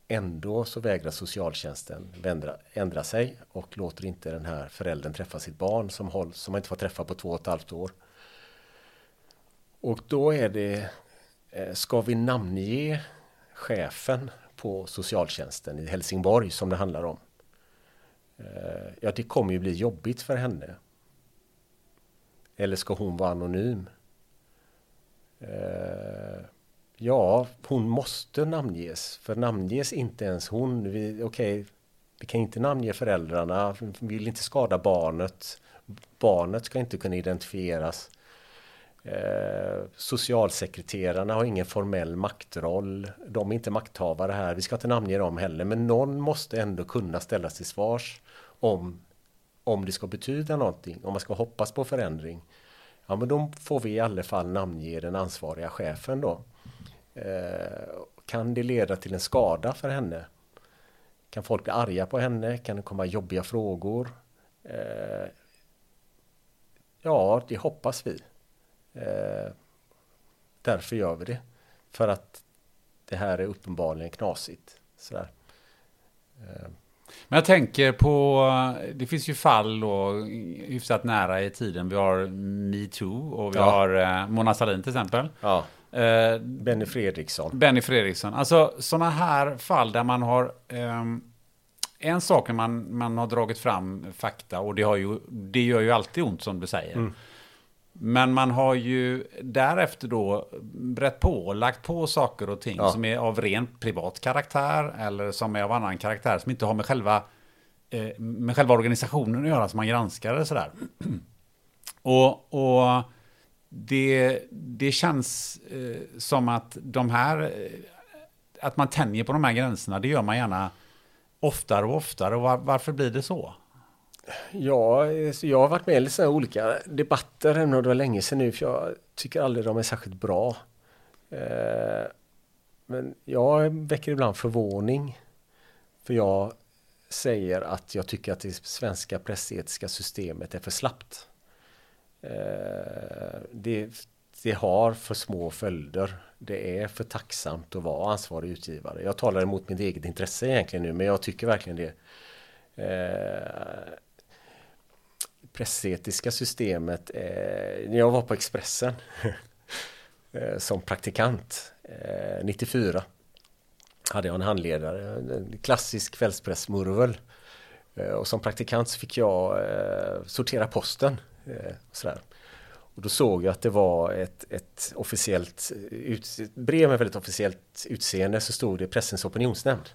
[SPEAKER 3] Ändå så vägrar socialtjänsten ändra, ändra sig och låter inte den här föräldern träffa sitt barn som, håll, som man inte får träffa på två och ett halvt år. Och då är det, eh, ska vi namnge chefen på socialtjänsten i Helsingborg som det handlar om? Eh, ja, det kommer ju bli jobbigt för henne. Eller ska hon vara anonym? Eh, ja, hon måste namnges. För namnges inte ens hon. Okej, okay, vi kan inte namnge föräldrarna. Vi vill inte skada barnet. Barnet ska inte kunna identifieras. Eh, socialsekreterarna har ingen formell maktroll. De är inte makthavare här. Vi ska inte namnge dem heller. Men någon måste ändå kunna ställas till svars om om det ska betyda någonting, om man ska hoppas på förändring, ja men då får vi i alla fall namnge den ansvariga chefen då. Eh, kan det leda till en skada för henne? Kan folk bli arga på henne? Kan det komma jobbiga frågor? Eh, ja, det hoppas vi. Eh, därför gör vi det. För att det här är uppenbarligen knasigt. Sådär.
[SPEAKER 2] Eh, men jag tänker på, det finns ju fall då hyfsat nära i tiden. Vi har metoo och vi ja. har eh, Mona Sahlin till exempel.
[SPEAKER 3] Ja. Eh, Benny Fredriksson.
[SPEAKER 2] Benny Fredriksson. Alltså sådana här fall där man har eh, en sak när man, man har dragit fram fakta och det, har ju, det gör ju alltid ont som du säger. Mm. Men man har ju därefter då brett på och lagt på saker och ting ja. som är av rent privat karaktär eller som är av annan karaktär som inte har med själva, eh, med själva organisationen att göra som man granskar eller sådär. [CLEARS THROAT] och, och det, det känns eh, som att de här, eh, att man tänjer på de här gränserna, det gör man gärna oftare och oftare. Och var, varför blir det så?
[SPEAKER 3] Ja, jag har varit med i lite olika debatter, även om det var länge sedan nu, för jag tycker aldrig de är särskilt bra. Eh, men jag väcker ibland förvåning. För jag säger att jag tycker att det svenska pressetiska systemet är för slappt. Eh, det, det har för små följder. Det är för tacksamt att vara ansvarig utgivare. Jag talar emot mitt eget intresse egentligen nu, men jag tycker verkligen det. Eh, Pressetiska systemet. Eh, när jag var på Expressen [LAUGHS] eh, som praktikant eh, 94 hade jag en handledare, en klassisk kvällspressmurvel. Eh, och som praktikant så fick jag eh, sortera posten. Eh, sådär. Och då såg jag att det var ett, ett officiellt ut, brev med väldigt officiellt utseende så stod det Pressens opinionsnämnd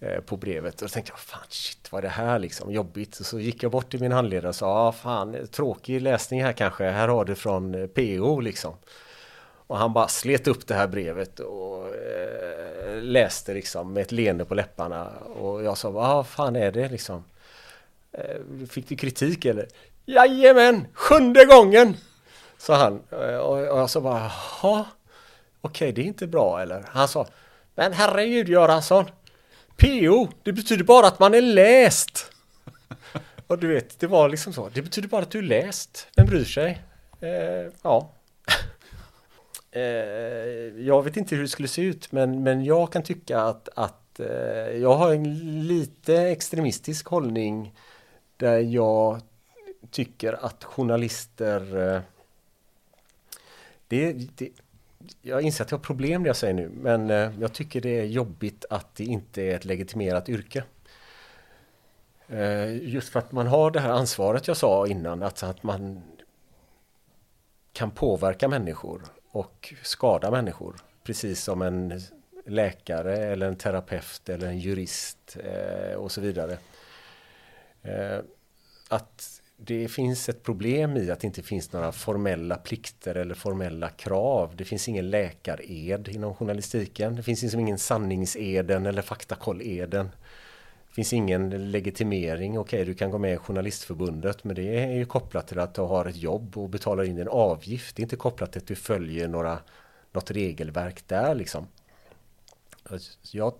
[SPEAKER 3] Eh, på brevet och då tänkte jag fan shit vad är det här liksom jobbigt och så gick jag bort till min handledare och sa ah, fan tråkig läsning här kanske här har du från eh, PO liksom och han bara slet upp det här brevet och eh, läste liksom med ett leende på läpparna och jag sa vad fan är det liksom eh, Fick du kritik eller? Jajamän, sjunde gången! Sa han. Eh, och jag sa bara, jaha, okej det är inte bra eller? Han sa, men herregud Göransson, PO, det betyder bara att man är läst. [LAUGHS] Och du vet, det var liksom så, det betyder bara att du är läst. Vem bryr sig? Eh, ja. [LAUGHS] eh, jag vet inte hur det skulle se ut, men, men jag kan tycka att, att eh, jag har en lite extremistisk hållning där jag tycker att journalister eh, det, det, jag inser att jag har problem det jag säger nu, men eh, jag tycker det är jobbigt att det inte är ett legitimerat yrke. Eh, just för att man har det här ansvaret jag sa innan, alltså att man kan påverka människor och skada människor. Precis som en läkare eller en terapeut eller en jurist eh, och så vidare. Att det finns ett problem i att det inte finns några formella plikter eller formella krav. Det finns ingen läkared inom journalistiken. Det finns liksom ingen sanningseden eller faktakolleden. Det finns ingen legitimering. Okej, okay, du kan gå med i Journalistförbundet, men det är ju kopplat till att du har ett jobb och betalar in en avgift. Det är inte kopplat till att du följer några, något regelverk där liksom. Jag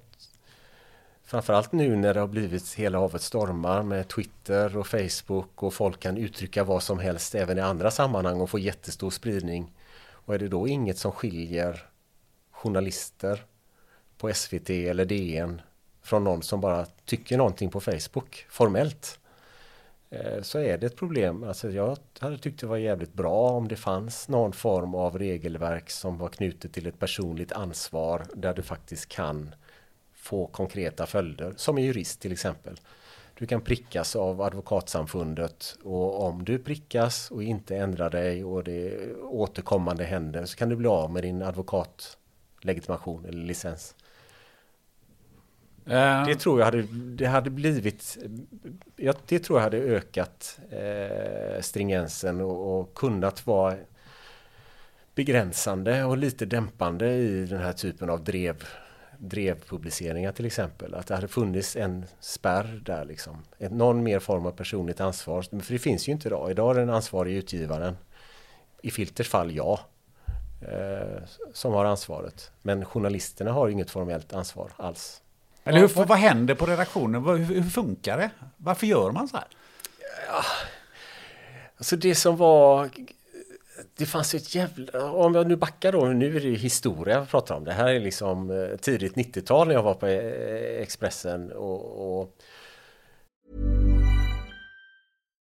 [SPEAKER 3] Framförallt nu när det har blivit hela havet stormar med Twitter och Facebook och folk kan uttrycka vad som helst även i andra sammanhang och få jättestor spridning. Och är det då inget som skiljer journalister på SVT eller DN från någon som bara tycker någonting på Facebook formellt eh, så är det ett problem. Alltså jag hade tyckt det var jävligt bra om det fanns någon form av regelverk som var knutet till ett personligt ansvar där du faktiskt kan få konkreta följder, som en jurist till exempel. Du kan prickas av advokatsamfundet och om du prickas och inte ändrar dig och det återkommande händer så kan du bli av med din advokatlegitimation eller licens. Uh. Det tror jag hade, det hade blivit, ja, det tror jag hade ökat eh, stringensen och, och kunnat vara begränsande och lite dämpande i den här typen av drev drevpubliceringar till exempel. Att det hade funnits en spärr där liksom. Ett, någon mer form av personligt ansvar. För det finns ju inte idag. Idag är den ansvariga utgivaren. I Filters fall ja. Eh, som har ansvaret. Men journalisterna har inget formellt ansvar alls.
[SPEAKER 2] Eller hur, vad händer på redaktionen? Hur, hur funkar det? Varför gör man så här?
[SPEAKER 3] Ja, alltså det som var det fanns ett jävla... Om jag nu backar då, nu är det historia jag pratar om. Det här är liksom eh, tidigt 90-tal när jag var på eh, Expressen och, och...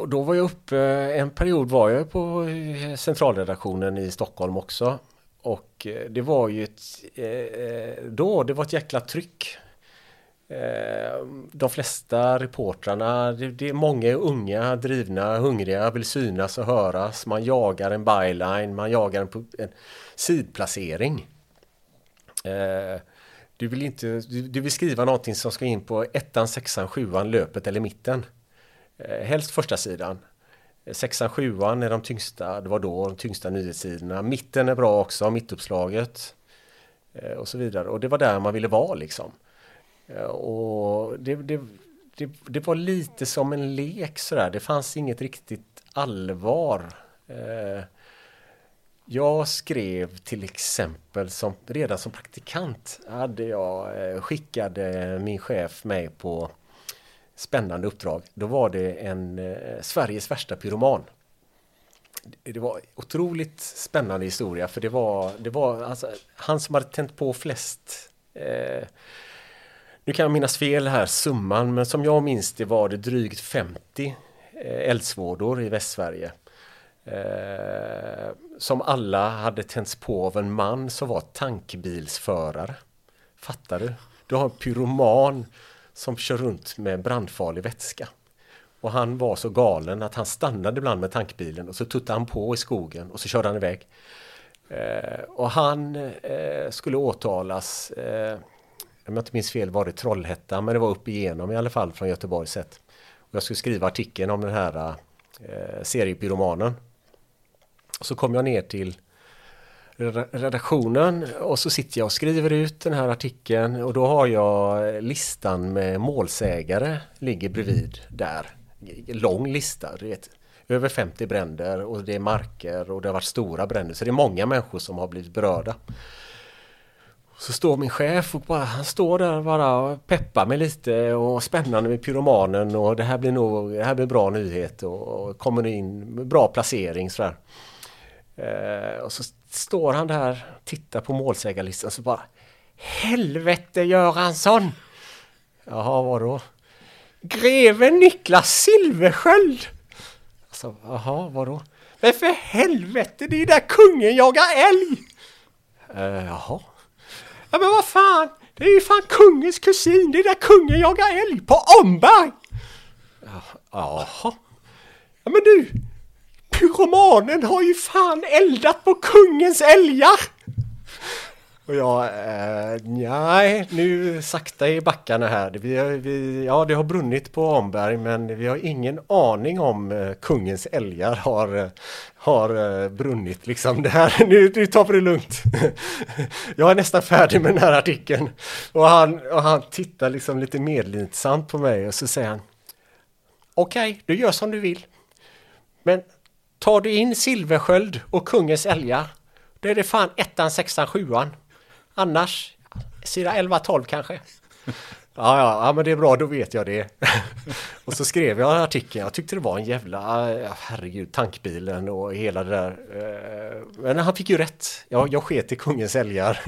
[SPEAKER 3] Och då var jag uppe, en period var jag på eh, centralredaktionen i Stockholm också. Och eh, det var ju ett, eh, då, det var ett jäkla tryck. De flesta reportrarna, det är många unga, drivna, hungriga, vill synas och höras. Man jagar en byline, man jagar en, en sidplacering. Du vill, inte, du vill skriva någonting som ska in på ettan, sexan, sjuan, löpet eller mitten. Eh, helst första sidan. Eh, sexan, sjuan är de tyngsta, det var då de tyngsta nyhetssidorna. Mitten är bra också, mittuppslaget. Eh, och så vidare. Och det var där man ville vara liksom. Eh, och det, det, det, det var lite som en lek sådär. Det fanns inget riktigt allvar. Eh, jag skrev till exempel som, redan som praktikant hade jag skickade min chef mig på spännande uppdrag. Då var det en eh, Sveriges värsta pyroman. Det var otroligt spännande historia för det var, det var alltså, han som hade tänt på flest eh, nu kan jag minnas fel här summan men som jag minns det var det drygt 50 eh, eldsvådor i Västsverige. Eh, som alla hade tänts på av en man som var tankbilsförare. Fattar du? Du har en pyroman som kör runt med brandfarlig vätska. Och han var så galen att han stannade ibland med tankbilen och så tuttade han på i skogen och så körde han iväg. Eh, och han eh, skulle åtalas, eh, om jag inte minns fel var det Trollhättan, men det var upp igenom i alla fall från Göteborg sett. Och jag skulle skriva artikeln om den här eh, seriepyromanen. Och så kom jag ner till redaktionen och så sitter jag och skriver ut den här artikeln och då har jag listan med målsägare ligger bredvid där. Lång lista, vet, över 50 bränder och det är marker och det har varit stora bränder så det är många människor som har blivit berörda. Så står min chef och bara, han står där bara och peppar mig lite och spännande med pyromanen och det här blir nog, det här blir bra nyhet och, och kommer in med bra placering sådär. Eh, och så står han där, tittar på målsägarlistan så bara Helvete Göransson! Jaha, vadå? Greven Niklas Silversköld! Alltså, jaha, vadå? Men för helvete, det är där kungen jagar älg! Uh, jaha? Ja men vad fan! Det är ju fan kungens kusin, det är där kungen jagar älg på Omberg! Jaha? Ja men du! Pyromanen har ju fan eldat på kungens älgar! Och jag, eh, nej, nu sakta i backarna här. Vi, vi, ja, det har brunnit på Omberg men vi har ingen aning om eh, kungens älgar har, har eh, brunnit liksom. Det här, [LAUGHS] nu, nu tar vi det lugnt. [LAUGHS] jag är nästan färdig med den här artikeln. Och han, och han tittar liksom lite medlidsamt på mig och så säger han Okej, okay, du gör som du vill. Men tar du in Silversköld och kungens älgar, då är det fan ettan, sexan, sjuan. Annars, sida 11-12 kanske. Ja, ja, ja, men det är bra, då vet jag det. [LAUGHS] och så skrev jag en artikel, jag tyckte det var en jävla, herregud, tankbilen och hela det där. Eh, men han fick ju rätt. Jag, jag sket i kungens älgar.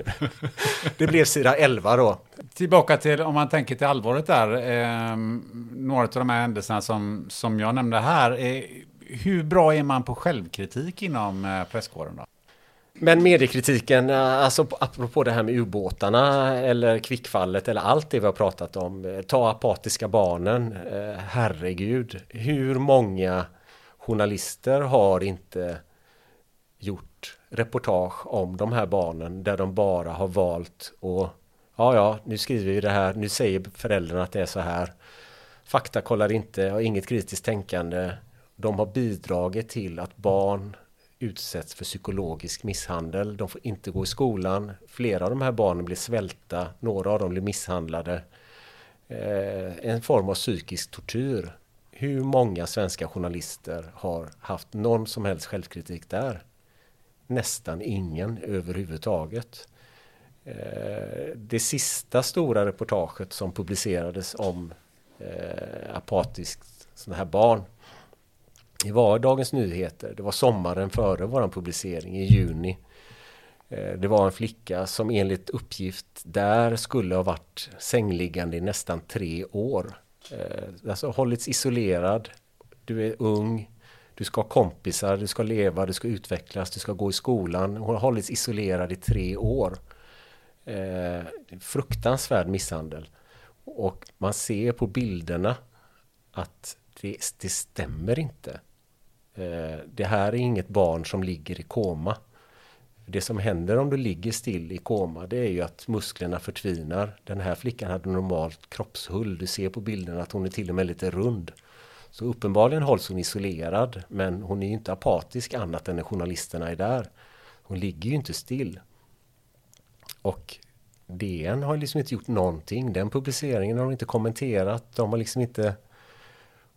[SPEAKER 3] [LAUGHS] det blev sida 11 då.
[SPEAKER 2] Tillbaka till, om man tänker till allvaret där, eh, några av de här händelserna som, som jag nämnde här. Eh, hur bra är man på självkritik inom eh, presskåren då?
[SPEAKER 3] Men mediekritiken, eh, alltså apropå det här med ubåtarna eller kvickfallet eller allt det vi har pratat om. Eh, ta apatiska barnen, herregud. Hur många journalister har inte gjort reportage om de här barnen där de bara har valt att ja, ja, nu skriver vi det här, nu säger föräldrarna att det är så här. Fakta kollar inte, har inget kritiskt tänkande. De har bidragit till att barn utsätts för psykologisk misshandel. De får inte gå i skolan. Flera av de här barnen blir svälta. Några av dem blir misshandlade. Eh, en form av psykisk tortyr. Hur många svenska journalister har haft någon som helst självkritik där? Nästan ingen överhuvudtaget. Eh, det sista stora reportaget som publicerades om eh, apatiskt sådana här barn det var Dagens Nyheter. Det var sommaren före våran publicering i juni. Eh, det var en flicka som enligt uppgift där skulle ha varit sängliggande i nästan tre år. Eh, alltså hållits isolerad. Du är ung. Du ska ha kompisar, du ska leva, du ska utvecklas, du ska gå i skolan. Hon har hållits isolerad i tre år. Eh, fruktansvärd misshandel. Och man ser på bilderna att det, det stämmer inte. Eh, det här är inget barn som ligger i koma. Det som händer om du ligger still i koma det är ju att musklerna förtvinar. Den här flickan hade normalt kroppshull. Du ser på bilden att hon är till och med lite rund. Så uppenbarligen hålls hon isolerad men hon är ju inte apatisk annat än när journalisterna är där. Hon ligger ju inte still. Och DN har liksom inte gjort någonting. Den publiceringen har de inte kommenterat. De har liksom inte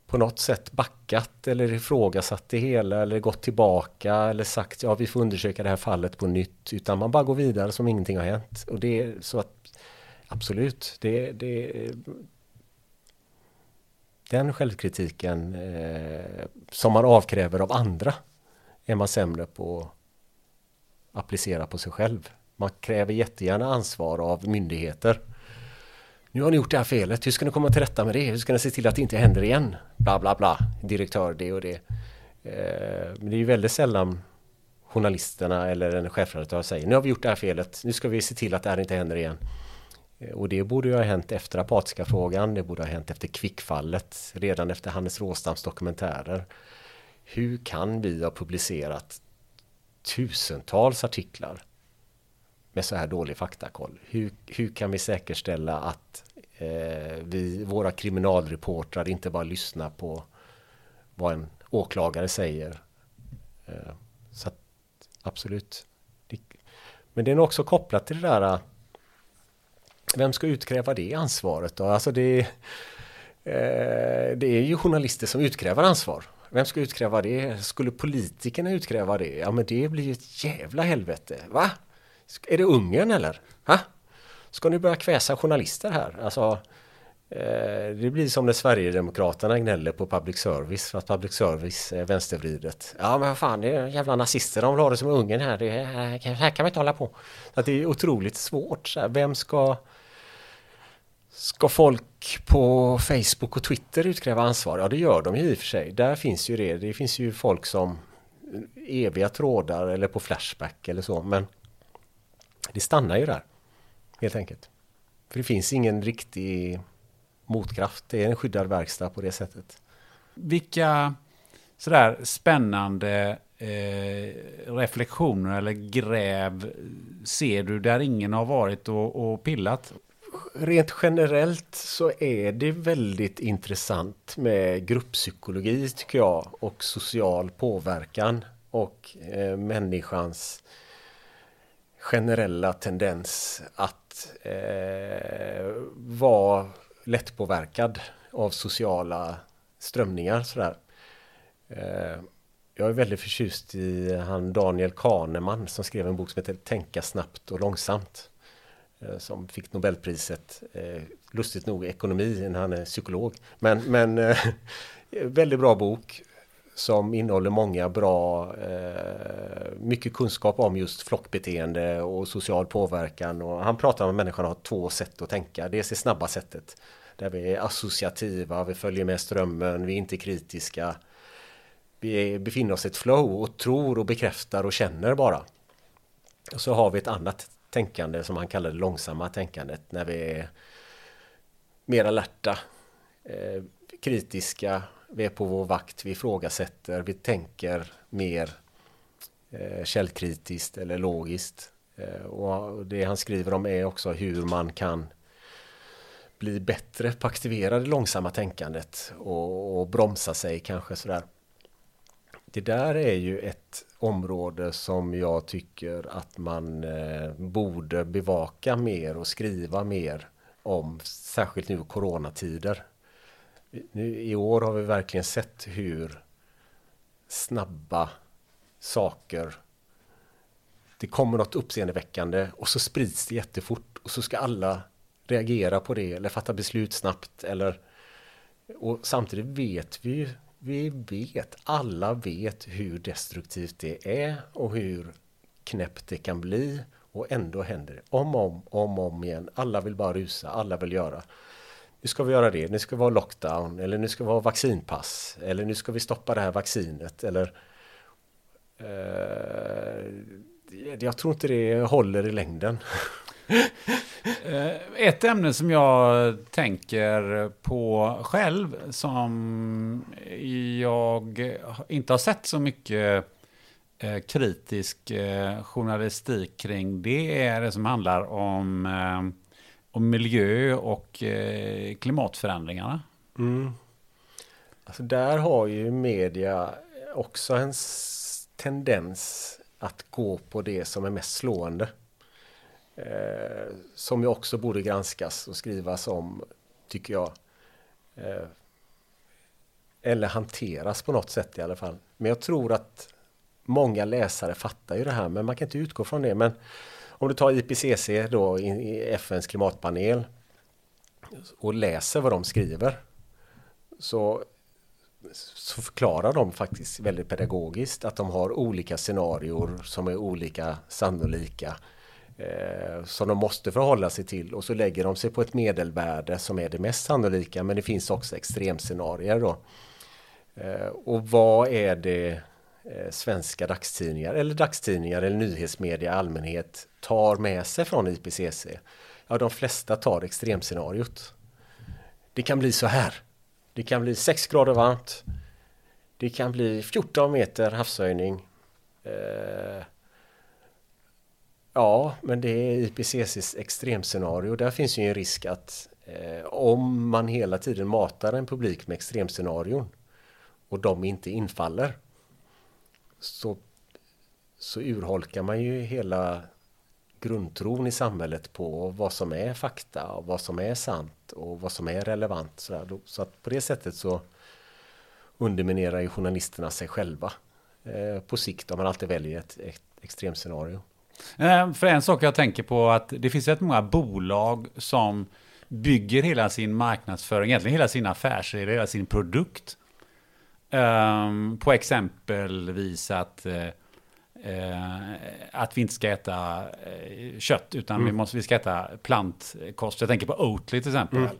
[SPEAKER 3] på något sätt backat eller ifrågasatt det hela eller gått tillbaka eller sagt ja vi får undersöka det här fallet på nytt. Utan man bara går vidare som ingenting har hänt. Och det är så att absolut det, det den självkritiken eh, som man avkräver av andra är man sämre på att applicera på sig själv. Man kräver jättegärna ansvar av myndigheter nu har ni gjort det här felet, hur ska ni komma till rätta med det? Hur ska ni se till att det inte händer igen? Bla bla bla, direktör det och det. Eh, men det är ju väldigt sällan journalisterna eller en chefredaktör säger nu har vi gjort det här felet, nu ska vi se till att det här inte händer igen. Eh, och det borde ju ha hänt efter apatiska frågan, det borde ha hänt efter kvickfallet, redan efter Hannes Råstams dokumentärer. Hur kan vi ha publicerat tusentals artiklar med så här dålig faktakoll? Hur, hur kan vi säkerställa att eh, vi, våra kriminalreportrar inte bara lyssnar på vad en åklagare säger? Eh, så att, absolut. Men det är nog också kopplat till det där eh, vem ska utkräva det ansvaret då? Alltså det, eh, det är ju journalister som utkräver ansvar. Vem ska utkräva det? Skulle politikerna utkräva det? Ja men det blir ju ett jävla helvete. Va? Är det Ungern eller? Ha? Ska ni börja kväsa journalister här? Alltså, eh, det blir som när Sverigedemokraterna gnäller på public service för att public service är vänstervridet. Ja men vad fan, det är jävla nazister, de vill ha det som Ungern här. Det här, här kan vi inte hålla på. Att det är otroligt svårt. Så här, vem ska... Ska folk på Facebook och Twitter utkräva ansvar? Ja det gör de ju i och för sig. Där finns ju det. Det finns ju folk som eviga trådar eller på Flashback eller så. Men det stannar ju där. Helt enkelt. För det finns ingen riktig motkraft. Det är en skyddad verkstad på det sättet.
[SPEAKER 2] Vilka sådär spännande eh, reflektioner eller gräv ser du där ingen har varit och, och pillat?
[SPEAKER 3] Rent generellt så är det väldigt intressant med grupppsykologi tycker jag och social påverkan och eh, människans generella tendens att eh, vara lättpåverkad av sociala strömningar. Sådär. Eh, jag är väldigt förtjust i han Daniel Kahneman som skrev en bok som heter Tänka snabbt och långsamt. Eh, som fick Nobelpriset, eh, lustigt nog ekonomi när han är psykolog. Men, men eh, [LAUGHS] väldigt bra bok som innehåller många bra, eh, mycket kunskap om just flockbeteende och social påverkan. Och han pratar om att människan har två sätt att tänka. Dels det snabba sättet där vi är associativa, vi följer med strömmen, vi är inte kritiska. Vi befinner oss i ett flow och tror och bekräftar och känner bara. Och så har vi ett annat tänkande som han kallar det långsamma tänkandet när vi är mer alerta, eh, kritiska, vi är på vår vakt, vi ifrågasätter, vi tänker mer eh, källkritiskt eller logiskt. Eh, och det han skriver om är också hur man kan bli bättre på att aktivera det långsamma tänkandet och, och bromsa sig kanske sådär. Det där är ju ett område som jag tycker att man eh, borde bevaka mer och skriva mer om, särskilt nu i coronatider. Nu, I år har vi verkligen sett hur snabba saker det kommer något uppseendeväckande och så sprids det jättefort och så ska alla reagera på det eller fatta beslut snabbt eller och samtidigt vet vi ju vi vet, alla vet hur destruktivt det är och hur knäppt det kan bli och ändå händer det om och om, om, om igen. Alla vill bara rusa, alla vill göra. Nu ska vi göra det, nu ska vi ha lockdown eller nu ska vi ha vaccinpass eller nu ska vi stoppa det här vaccinet eller eh, jag tror inte det håller i längden. [LAUGHS]
[SPEAKER 2] Eh, ett ämne som jag tänker på själv som jag inte har sett så mycket eh, kritisk eh, journalistik kring det är det som handlar om, om miljö och eh, klimatförändringarna.
[SPEAKER 3] Mm. Alltså där har ju media också en tendens att gå på det som är mest slående. Eh, som ju också borde granskas och skrivas om, tycker jag. Eh, eller hanteras på något sätt i alla fall. Men jag tror att många läsare fattar ju det här, men man kan inte utgå från det. Men om du tar IPCC då, FNs klimatpanel och läser vad de skriver så, så förklarar de faktiskt väldigt pedagogiskt att de har olika scenarier som är olika sannolika eh, som de måste förhålla sig till och så lägger de sig på ett medelvärde som är det mest sannolika men det finns också extremscenarier då. Eh, och vad är det Eh, svenska dagstidningar eller dagstidningar eller nyhetsmedia i allmänhet tar med sig från IPCC? Ja, de flesta tar extremscenariot. Det kan bli så här. Det kan bli 6 grader varmt. Det kan bli 14 meter havshöjning. Eh, Ja, men det är IPCCs extremscenario. Där finns ju en risk att eh, om man hela tiden matar en publik med extremscenarion och de inte infaller så, så urholkar man ju hela grundtron i samhället på vad som är fakta och vad som är sant och vad som är relevant. Så, så att på det sättet så underminerar ju journalisterna sig själva eh, på sikt om man alltid väljer ett, ett extremscenario.
[SPEAKER 2] Eh, för en sak jag tänker på att det finns rätt många bolag som bygger hela sin marknadsföring, egentligen hela sin affärsidé, hela sin produkt. Um, på exempelvis att, uh, att vi inte ska äta uh, kött, utan mm. vi, måste, vi ska äta plantkost. Jag tänker på Oatly till exempel. Mm.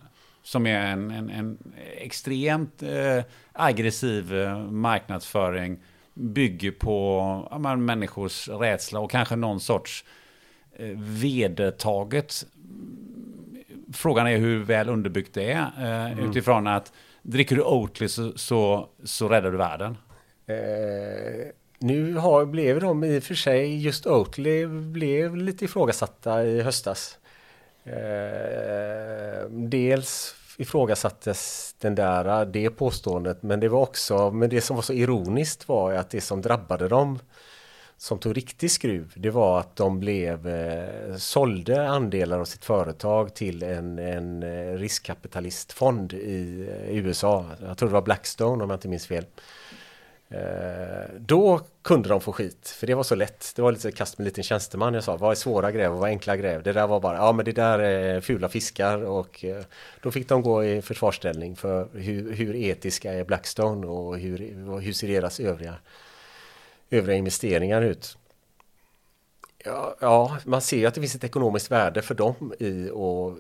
[SPEAKER 2] Som är en, en, en extremt aggressiv marknadsföring bygger på ja, människors rädsla och kanske någon sorts vedertaget. Frågan är hur väl underbyggt det är mm. utifrån att dricker du Oatly så, så, så räddar du världen.
[SPEAKER 3] Eh, nu har, blev de i och för sig, just Oatly blev lite ifrågasatta i höstas. Eh, dels ifrågasattes den där, det påståendet, men det var också, men det som var så ironiskt var att det som drabbade dem som tog riktig skruv, det var att de blev, eh, sålde andelar av sitt företag till en, en eh, riskkapitalistfond i, eh, USA. Jag tror det var Blackstone om jag inte minns fel. Eh, då kunde de få skit, för det var så lätt. Det var lite kast med en liten tjänsteman. Jag sa, vad är svåra gräv och vad är enkla gräv? Det där var bara, ja men det där är fula fiskar och eh, då fick de gå i försvarsställning för hur, hur etiska är Blackstone och hur, hur ser deras övriga, övriga investeringar ut? Ja, ja, man ser ju att det finns ett ekonomiskt värde för dem i att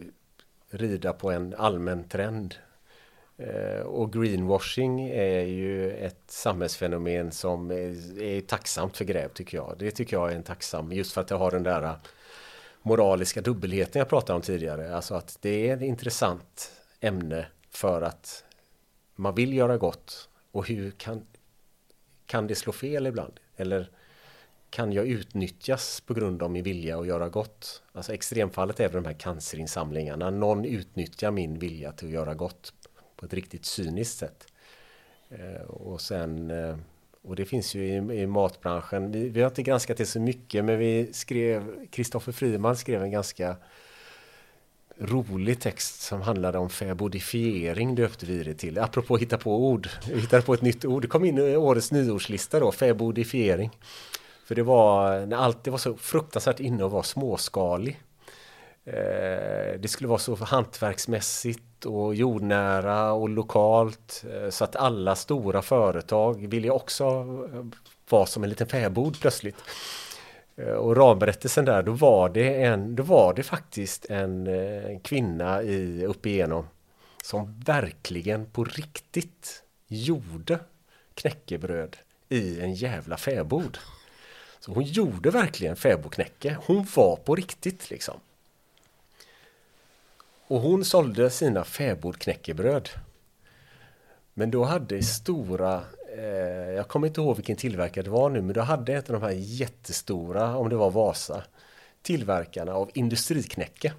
[SPEAKER 3] rida på en allmän trend eh, och greenwashing är ju ett samhällsfenomen som är, är tacksamt för gräv tycker jag. Det tycker jag är en tacksam, just för att det har den där eh, moraliska dubbelheten jag pratade om tidigare. Alltså att det är ett intressant ämne för att man vill göra gott och hur kan, kan det slå fel ibland? Eller kan jag utnyttjas på grund av min vilja att göra gott? Alltså extremfallet är väl de här cancerinsamlingarna. Någon utnyttjar min vilja till att göra gott på ett riktigt cyniskt sätt. Eh, och sen eh, och det finns ju i, i matbranschen. Vi, vi, har inte granskat det så mycket men vi skrev Kristoffer Friman skrev en ganska rolig text som handlade om fäbodifiering döpte vi det till. Apropå hitta på ord. Vi hittade på ett nytt ord. Det kom in i årets nyordslista då, fäbodifiering. För det var när allt det var så fruktansvärt inne att vara småskalig. Eh, det skulle vara så hantverksmässigt och jordnära och lokalt eh, så att alla stora företag ville också eh, vara som en liten fäbod plötsligt. Eh, och ramberättelsen där, då var det, en, då var det faktiskt en, en kvinna i, upp igenom som verkligen på riktigt gjorde knäckebröd i en jävla fäbod. Så hon gjorde verkligen fäbodknäcke. Hon var på riktigt liksom. Och hon sålde sina fäbodknäckebröd. Men då hade stora, Eh, jag kommer inte ihåg vilken tillverkare det var nu, men då hade ett av de här jättestora, om det var Vasa, tillverkarna av industriknäcke.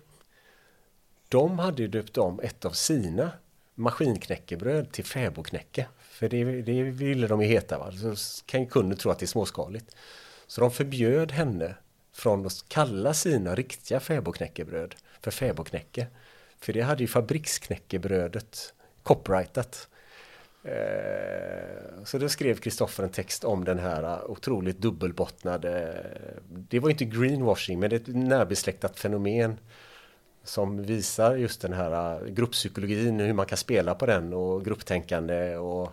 [SPEAKER 3] De hade ju döpt om ett av sina maskinknäckebröd till fäbodknäcke. För det, det ville de ju heta. Va? Så kan ju kunden tro att det är småskaligt. Så de förbjöd henne från att kalla sina riktiga fäbodknäckebröd för fäbodknäcke. För det hade ju fabriksknäckebrödet copyrightat. Eh, så då skrev Kristoffer en text om den här eh, otroligt dubbelbottnade, eh, det var inte greenwashing men det är ett närbesläktat fenomen som visar just den här grupppsykologin, hur man kan spela på den och grupptänkande och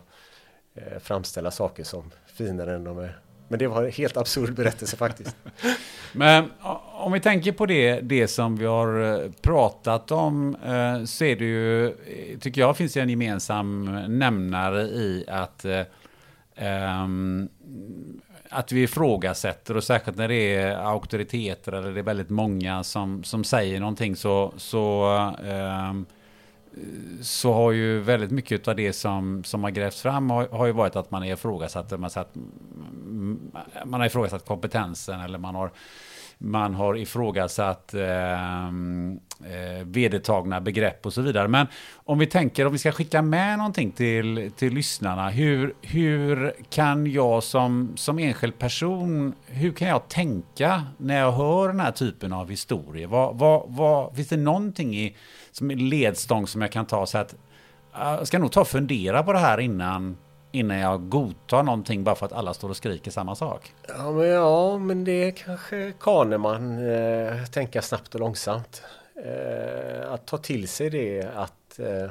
[SPEAKER 3] framställa saker som finare än de är. Men det var en helt absurd berättelse faktiskt. [LAUGHS]
[SPEAKER 2] Men om vi tänker på det, det som vi har eh, pratat om eh, så är det ju, eh, tycker jag, finns det en gemensam nämnare i att um, att vi ifrågasätter och särskilt när det är auktoriteter eller det är väldigt många som, som säger någonting så, så um, så har ju väldigt mycket av det som, som har grävts fram har, har ju varit att man har ifrågasatt, man, satt, man har ifrågasatt kompetensen eller man har man har ifrågasatt eh, eh, vedertagna begrepp och så vidare. Men om vi tänker, om vi ska skicka med någonting till, till lyssnarna, hur, hur kan jag som, som enskild person, hur kan jag tänka när jag hör den här typen av historier? Vad, vad, vad, finns det någonting i som en ledstång som jag kan ta så att äh, jag ska nog ta och fundera på det här innan innan jag godtar någonting bara för att alla står och skriker samma sak.
[SPEAKER 3] Ja, men, ja, men det är kanske Kahneman, eh, tänka snabbt och långsamt. Eh, att ta till sig det, att eh,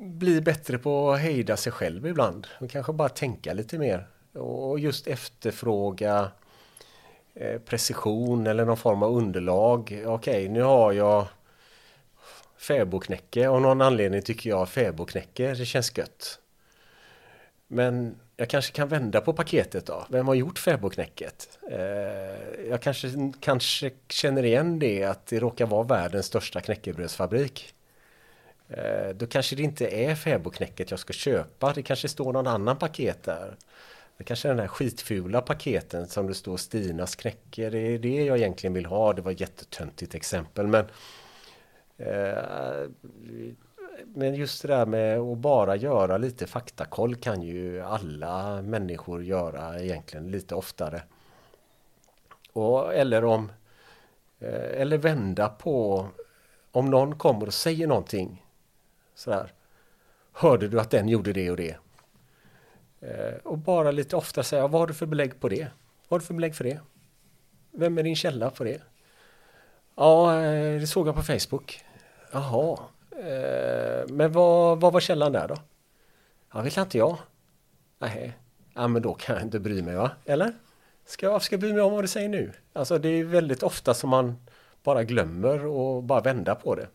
[SPEAKER 3] bli bättre på att hejda sig själv ibland. Och kanske bara tänka lite mer. Och just efterfråga eh, Eh, precision eller någon form av underlag. Okej, okay, nu har jag fäbodknäcke. Av någon anledning tycker jag fäbodknäcke, det känns gött. Men jag kanske kan vända på paketet då. Vem har gjort fäbodknäcket? Eh, jag kanske, kanske känner igen det att det råkar vara världens största knäckebrödsfabrik. Eh, då kanske det inte är fäbodknäcket jag ska köpa. Det kanske står någon annan paket där. Det kanske är den här skitfula paketen som det står Stinas knäcke. Det är det jag egentligen vill ha. Det var ett jättetöntigt exempel men eh, men just det där med att bara göra lite faktakoll kan ju alla människor göra egentligen lite oftare. Och, eller om eh, Eller vända på Om någon kommer och säger någonting Sådär Hörde du att den gjorde det och det? Eh, och bara lite ofta säga, vad har du för belägg på det? Vad har du för belägg för det? Vem är din källa på det? Ja, eh, det såg jag på Facebook. Jaha, eh, men vad, vad var källan där då? Ja, vet inte jag. Nej, ja men då kan jag inte bry mig va? Eller? Ska jag, ska jag bry mig om vad du säger nu? Alltså det är väldigt ofta som man bara glömmer och bara vända på det.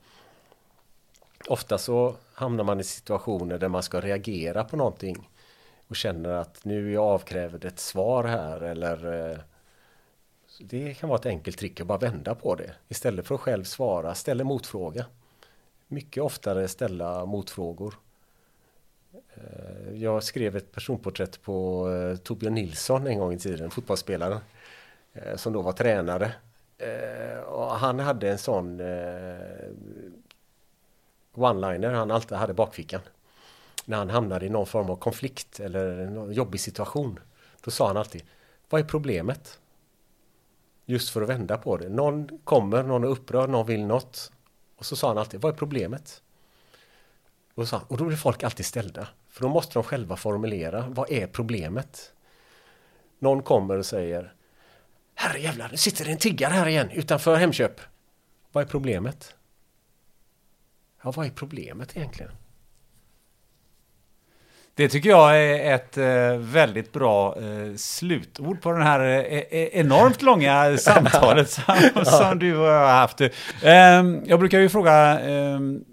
[SPEAKER 3] Ofta så hamnar man i situationer där man ska reagera på någonting och känner att nu är jag avkrävd ett svar här eller eh, det kan vara ett enkelt trick att bara vända på det. Istället för att själv svara, ställ en motfråga. Mycket oftare ställa motfrågor. Eh, jag skrev ett personporträtt på eh, Torbjörn Nilsson en gång i tiden, fotbollsspelaren. Eh, som då var tränare. Eh, och han hade en sån eh, one-liner han alltid hade bakfickan när han hamnade i någon form av konflikt eller en jobbig situation. Då sa han alltid Vad är problemet? Just för att vända på det. Någon kommer, någon är upprörd, någon vill något. Och så sa han alltid Vad är problemet? Och, sa, och då blir folk alltid ställda. För då måste de själva formulera Vad är problemet? Någon kommer och säger Herrejävlar, nu sitter det en tiggare här igen utanför Hemköp. Vad är problemet? Ja, vad är problemet egentligen?
[SPEAKER 2] Det tycker jag är ett eh, väldigt bra eh, slutord på det här eh, enormt långa [LAUGHS] samtalet som, som, du och jag har haft. Ehm, jag brukar ju fråga ehm,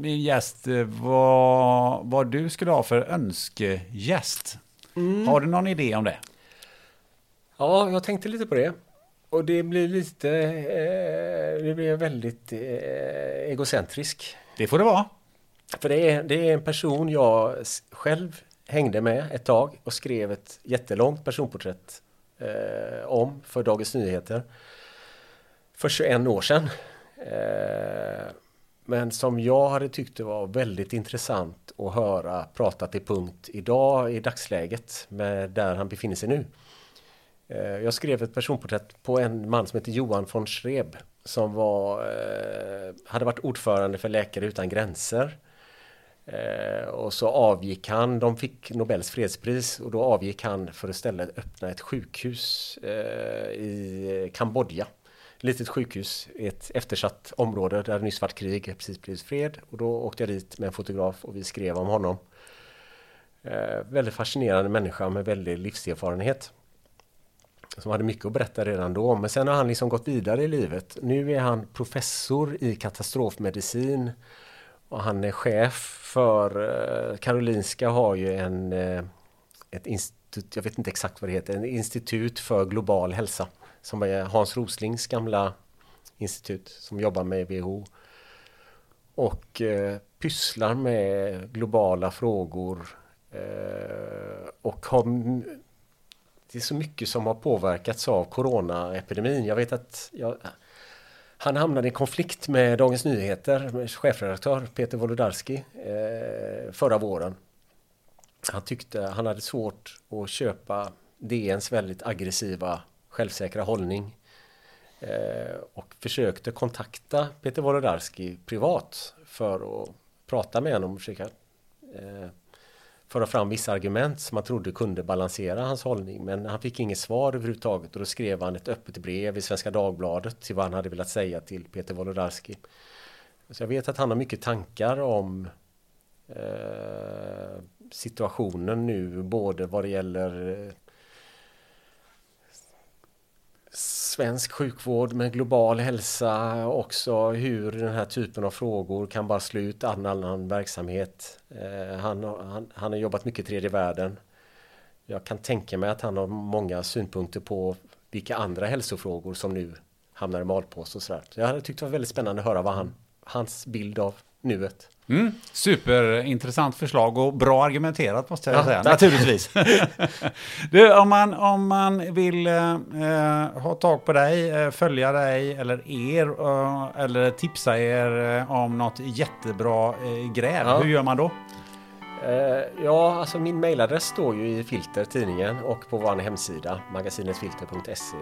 [SPEAKER 2] min gäst vad, vad du skulle ha för önskegäst. Mm. Har du någon idé om det?
[SPEAKER 3] Ja, jag tänkte lite på det. Och det blir lite, det blir väldigt egocentrisk.
[SPEAKER 2] Det får det vara.
[SPEAKER 3] För det är, det är en person jag själv hängde med ett tag och skrev ett jättelångt personporträtt eh, om för Dagens Nyheter för 21 år sedan. Eh, men som jag hade tyckt det var väldigt intressant att höra prata till punkt idag i dagsläget med där han befinner sig nu. Eh, jag skrev ett personporträtt på en man som heter Johan von Schreb som var, eh, hade varit ordförande för Läkare utan gränser Eh, Eh, och så avgick han, de fick Nobels fredspris och då avgick han för att istället öppna ett sjukhus eh, i Kambodja. Ett litet sjukhus i ett eftersatt område där det nyss varit krig, precis blivit fred. Och då åkte jag dit med en fotograf och vi skrev om honom. Eh, väldigt fascinerande människa med väldigt livserfarenhet. Som hade mycket att berätta redan då. Men sen har han liksom gått vidare i livet. Nu är han professor i katastrofmedicin och han är chef för eh, Karolinska har ju en eh, ett institut, jag vet inte exakt vad det heter, en institut för global hälsa. Som är Hans Roslings gamla institut som jobbar med WHO. Och eh, pysslar med globala frågor eh, och har det är så mycket som har påverkats av coronaepidemin. Jag vet att jag, han hamnade i konflikt med Dagens Nyheter, med chefredaktör Peter Wolodarski eh, förra våren. Han tyckte han hade svårt att köpa DNs väldigt aggressiva, självsäkra hållning. Eh, och försökte kontakta Peter Wolodarski privat för att prata med honom och försöka eh, föra fram vissa argument som man trodde kunde balansera hans hållning. Men han fick inget svar överhuvudtaget och då skrev han ett öppet brev i Svenska Dagbladet till vad han hade velat säga till Peter Wolodarski. Så jag vet att han har mycket tankar om eh, situationen nu, både vad det gäller eh, svensk sjukvård med global hälsa också hur den här typen av frågor kan bara slå ut all annan verksamhet. Eh, han, han, han har jobbat mycket i tredje världen. Jag kan tänka mig att han har många synpunkter på vilka andra hälsofrågor som nu hamnar i malpåse och sådär. Så jag hade tyckt det var väldigt spännande att höra vad han, hans bild av nuet.
[SPEAKER 2] Mm, superintressant förslag och bra argumenterat måste jag
[SPEAKER 3] Ja,
[SPEAKER 2] säga, naturligtvis. [LAUGHS] [LAUGHS] du, om, man, om man vill eh, ha tag på dig, eh, följa dig eller er eh, eller tipsa er eh, om något jättebra eh, gräv,
[SPEAKER 3] Ja.
[SPEAKER 2] hur gör man då?
[SPEAKER 3] Eh, ja, alltså min mailadress står ju i Filter, tidningen och på vår hemsida magasinetfilter.se.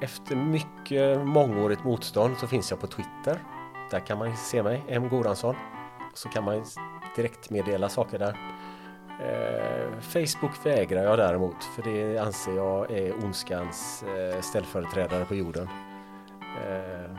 [SPEAKER 3] Efter mycket mångårigt motstånd så finns jag på Twitter. Där kan man se mig, M. Goransson. Så kan man direkt meddela saker där. Eh, Facebook vägrar jag däremot för det anser jag är ondskans eh, ställföreträdare på jorden. Eh,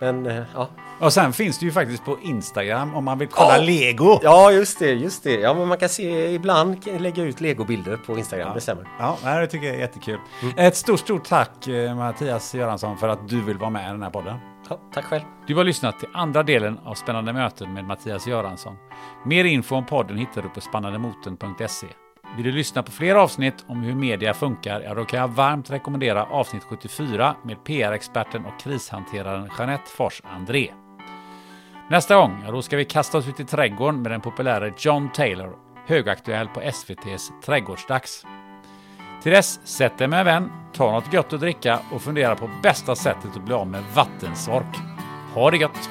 [SPEAKER 3] men ja,
[SPEAKER 2] Och sen finns det ju faktiskt på Instagram om man vill kolla
[SPEAKER 3] Ja.
[SPEAKER 2] Lego.
[SPEAKER 3] Ja, just det, just det. Ja, men man kan se ibland lägga ut legobilder på Instagram, det stämmer.
[SPEAKER 2] Ja, det tycker jag är jättekul. Ett stort, stort tack Mattias Göransson för att du vill vara med i den här podden.
[SPEAKER 3] Ja, tack själv.
[SPEAKER 2] Du har lyssnat till andra delen av Spännande möten med Mattias Göransson. Mer info om podden hittar du på spannandemoten.se. Vill du lyssna på fler avsnitt om hur media funkar, ja då kan jag varmt rekommendera avsnitt 74 med PR-experten och krishanteraren Jeanette Fors André. Nästa gång, ja då ska vi kasta oss ut i trädgården med den populära John Taylor, högaktuell på SVTs Trädgårdsdags. Till dess, sätt dig med en vän, ta något gött att dricka och fundera på bästa sättet att bli av med vattensork. Ha det gött!